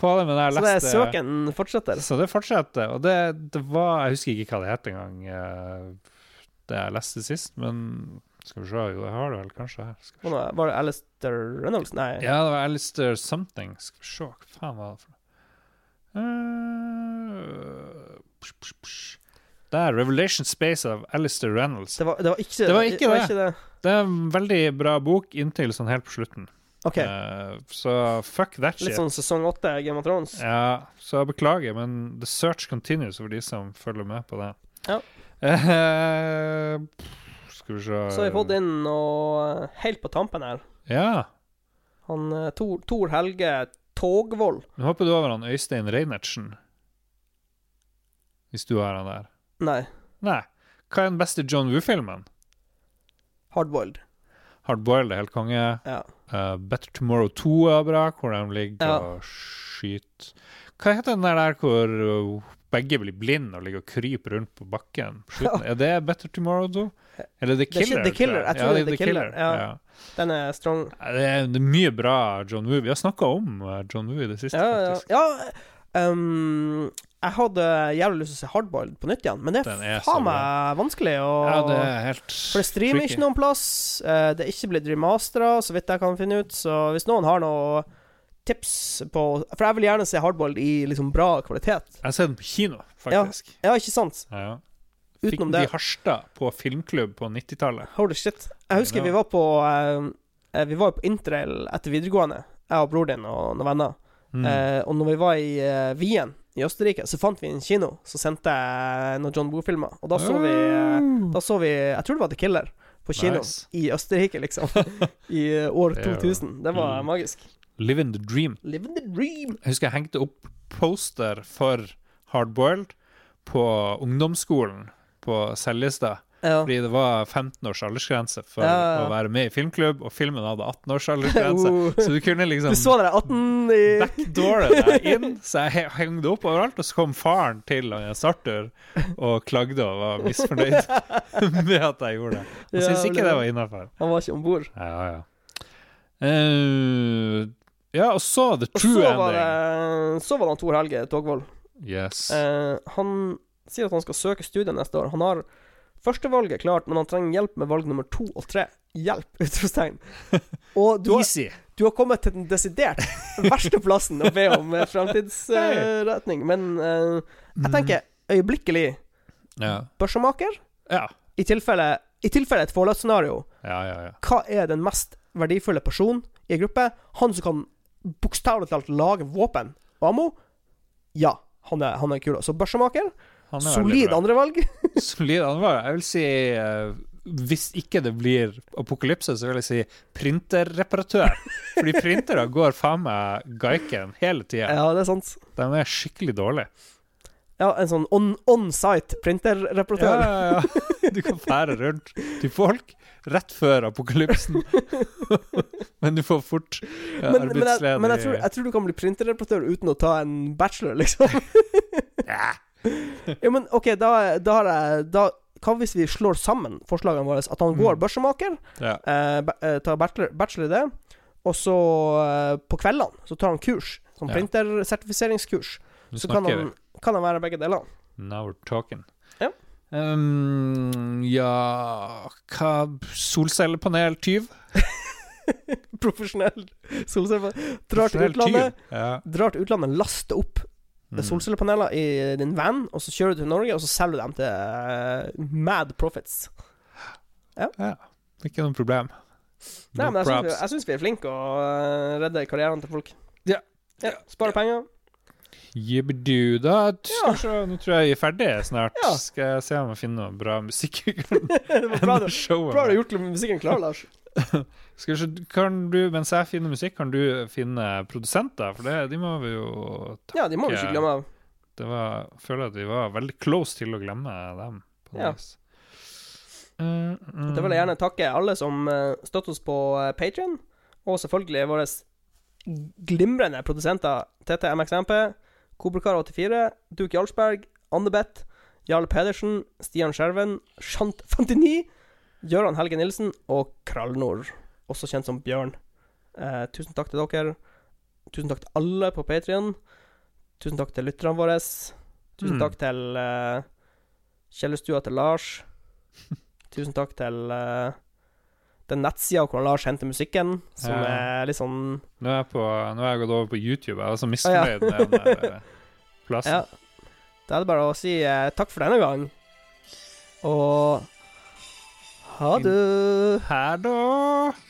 på det, men jeg Så det søken fortsetter? Så det fortsetter. Og det, det var Jeg husker ikke hva det het engang, eh, det jeg leste sist, men skal vi se Jo, jeg har det vel kanskje her. Var det- Alistair Reynolds? Nei. Ja, det var Alistair something. Skal vi se, hva faen var det for noe? Eh, psh, psh, psh. Der, Revelation Space av Alistair Reynolds. Det var, det var ikke Det var ikke det. det. Det er en veldig bra bok inntil sånn helt på slutten. OK. Uh, så fuck that Litt shit. sånn sesong åtte Game of Thrones. Ja, så jeg beklager, men the search continues for de som følger med på det. Ja. Uh, skal vi se Så har vi fått inn noe helt på tampen her. Ja. Han eh, Tor, Tor Helge Togvold. Nå hopper du over han Øystein Reinertsen. Hvis du har han der. Nei, Nei. Hva er den beste John Woo-filmen? Hardboiled. Hardboiled er helt konge. Ja. Uh, Better Tomorrow 2 er bra, hvor de ligger Ja. og skyter Hva heter den der, der hvor uh, begge blir blinde og ligger og kryper rundt på bakken? På slutten? Er det Better Tomorrow 2? Eller The er Killer? The Killer, jeg tror det er The Killer, ja. ja. Den er strong. Det, er, det mye bra John Woo. Vi har snakka om uh, John Woo i det siste, Ja, ja. faktisk. ja um, jeg hadde jævlig lyst til å se Hardboiled på nytt igjen, men det er er faen meg vanskelig å Ja, det er helt For det streamer ikke noen plass. Uh, det er ikke blitt remastera, så vidt jeg kan finne ut. Så hvis noen har noe tips på For jeg vil gjerne se Hardboiled i liksom bra kvalitet. Jeg har sett den på kino, faktisk. Ja, ikke sant? Ja, ja. Fikk Utenom det i Harstad på filmklubb på 90-tallet. Holy shit. Jeg husker vi var på eh, Vi var på interrail etter videregående, jeg og bror din og noen venner. Mm. Eh, og når vi var i uh, Wien i Østerrike, så fant vi en kino som sendte noen John Boo-filmer. Og da så vi uh, Da så vi Jeg tror det var The Killer på kino Nice. i Østerrike, liksom. I eh, år Det er jo- 2000. Det var Mm. magisk. Living the dream. Living the dream. Jeg husker jeg hengte opp poster for Hardboiled på ungdomsskolen på Seljestad. Ja. Fordi det var 15 års aldersgrense for Ja, ja, å være med i filmklubb, og filmen hadde 18 års aldersgrense. Uh. Så du kunne liksom Du så dere 18 i backdoore deg inn, så jeg he- hengte opp overalt. Og så kom faren til Jens Arthur og klagde og var misfornøyd med at jeg gjorde det. Han syntes ikke det var innafor. Han var ikke om bord. Ja, ja. Uh, ja, og så The True så Ending. det, så var det Tor Helge Togvold. Yes. Uh, han sier at han skal søke studiet neste år. Han har førstevalget klart, men han trenger hjelp med valg nummer to og tre. Hjelp! Utropstegn. Og du har, du har kommet til den desidert verste plassen å be om framtidsretning, fremtidsretning. men uh, jeg tenker øyeblikkelig Ja. børsemaker. Ja. I tilfelle, i tilfelle et Fallout-scenario, Ja, ja, ja. hva er den mest verdifulle personen i en gruppe? Han som kan bokstavelig talt lage våpen og ammo? Ja, han er, han er kul. Så børsemaker. Er Solid andrevalg. Solid andrevalg. Jeg vil si eh, hvis ikke det blir apokalypse, så vil jeg si printerreparatør. Fordi printere går faen meg gaiken hele tida. Ja, det er sant. De er skikkelig dårlige. Ja, en sånn on- on-site Ja, printerreparatør. ja, ja. Du kan fære rundt til folk rett før apokalypsen. Men du får fort ja, Men, men, jeg, men jeg, tror, jeg tror du kan bli printerreparatør uten å ta en bachelor, liksom. Ja. Ja, men OK, da, da har jeg da, Hva hvis vi slår sammen forslagene våre? At han går Mm. børsemaker, Ja. eh, eh, tar bachelor, bachelor i det, og så eh, på kveldene så tar han kurs. Sånn Ja. printersertifiseringskurs. Så kan han, kan han være begge deler. Now we're talking. Ja. Um, ja Hva Solcellepaneltyv? Profesjonell solcellepanel. Drar til utlandet. Ja. drar til utlandet, laster opp Mm. solcellepaneler i din van, og så kjører du til Norge, og så selger du dem til uh, mad profits. ja. Ikke noe problem. Nei, men jeg syns, vi, jeg syns vi er flinke å eh, redde karrieren til folk. Ja. ja Spare penger. Jibbedu, da Ja. kanskje, Nå tror jeg vi er ferdig snart. Ja. Skal jeg se om jeg finner noe bra musikk. det var bra, du- bra du har gjort musikken klar, Lars. Kan du, mens jeg finner musikk, kan du finne produsenter? For det, de må vi jo takke. Ja, de må vi ikke glemme. Det var, jeg føler at vi var veldig close til å glemme dem. På Ja. vis. Mm, mm. Da vil jeg gjerne takke alle som uh, støtter oss på uh, Patrion, og selvfølgelig våre glimrende produsenter TT MXMP, Kobrakar84, Duke Jarlsberg, Annebeth, Jarl Pedersen, Stian Skjerven, Shant 59, Gøran Helge Nilsen og Krallnord, også kjent som Bjørn. Eh, tusen takk til dere. Tusen takk til alle på Patrion. Tusen takk til lytterne våre. Tusen Mm. takk til eh, kjellerstua til Lars. Tusen takk til eh, den nettsida hvor Lars henter musikken, som Ja. er litt sånn Nå er jeg, på, nå er jeg gått over på YouTube. Jeg er så ja. med den der eh, plassen. Ja. Da er det bare å si eh, takk for denne gang. Og ha det. Ha da.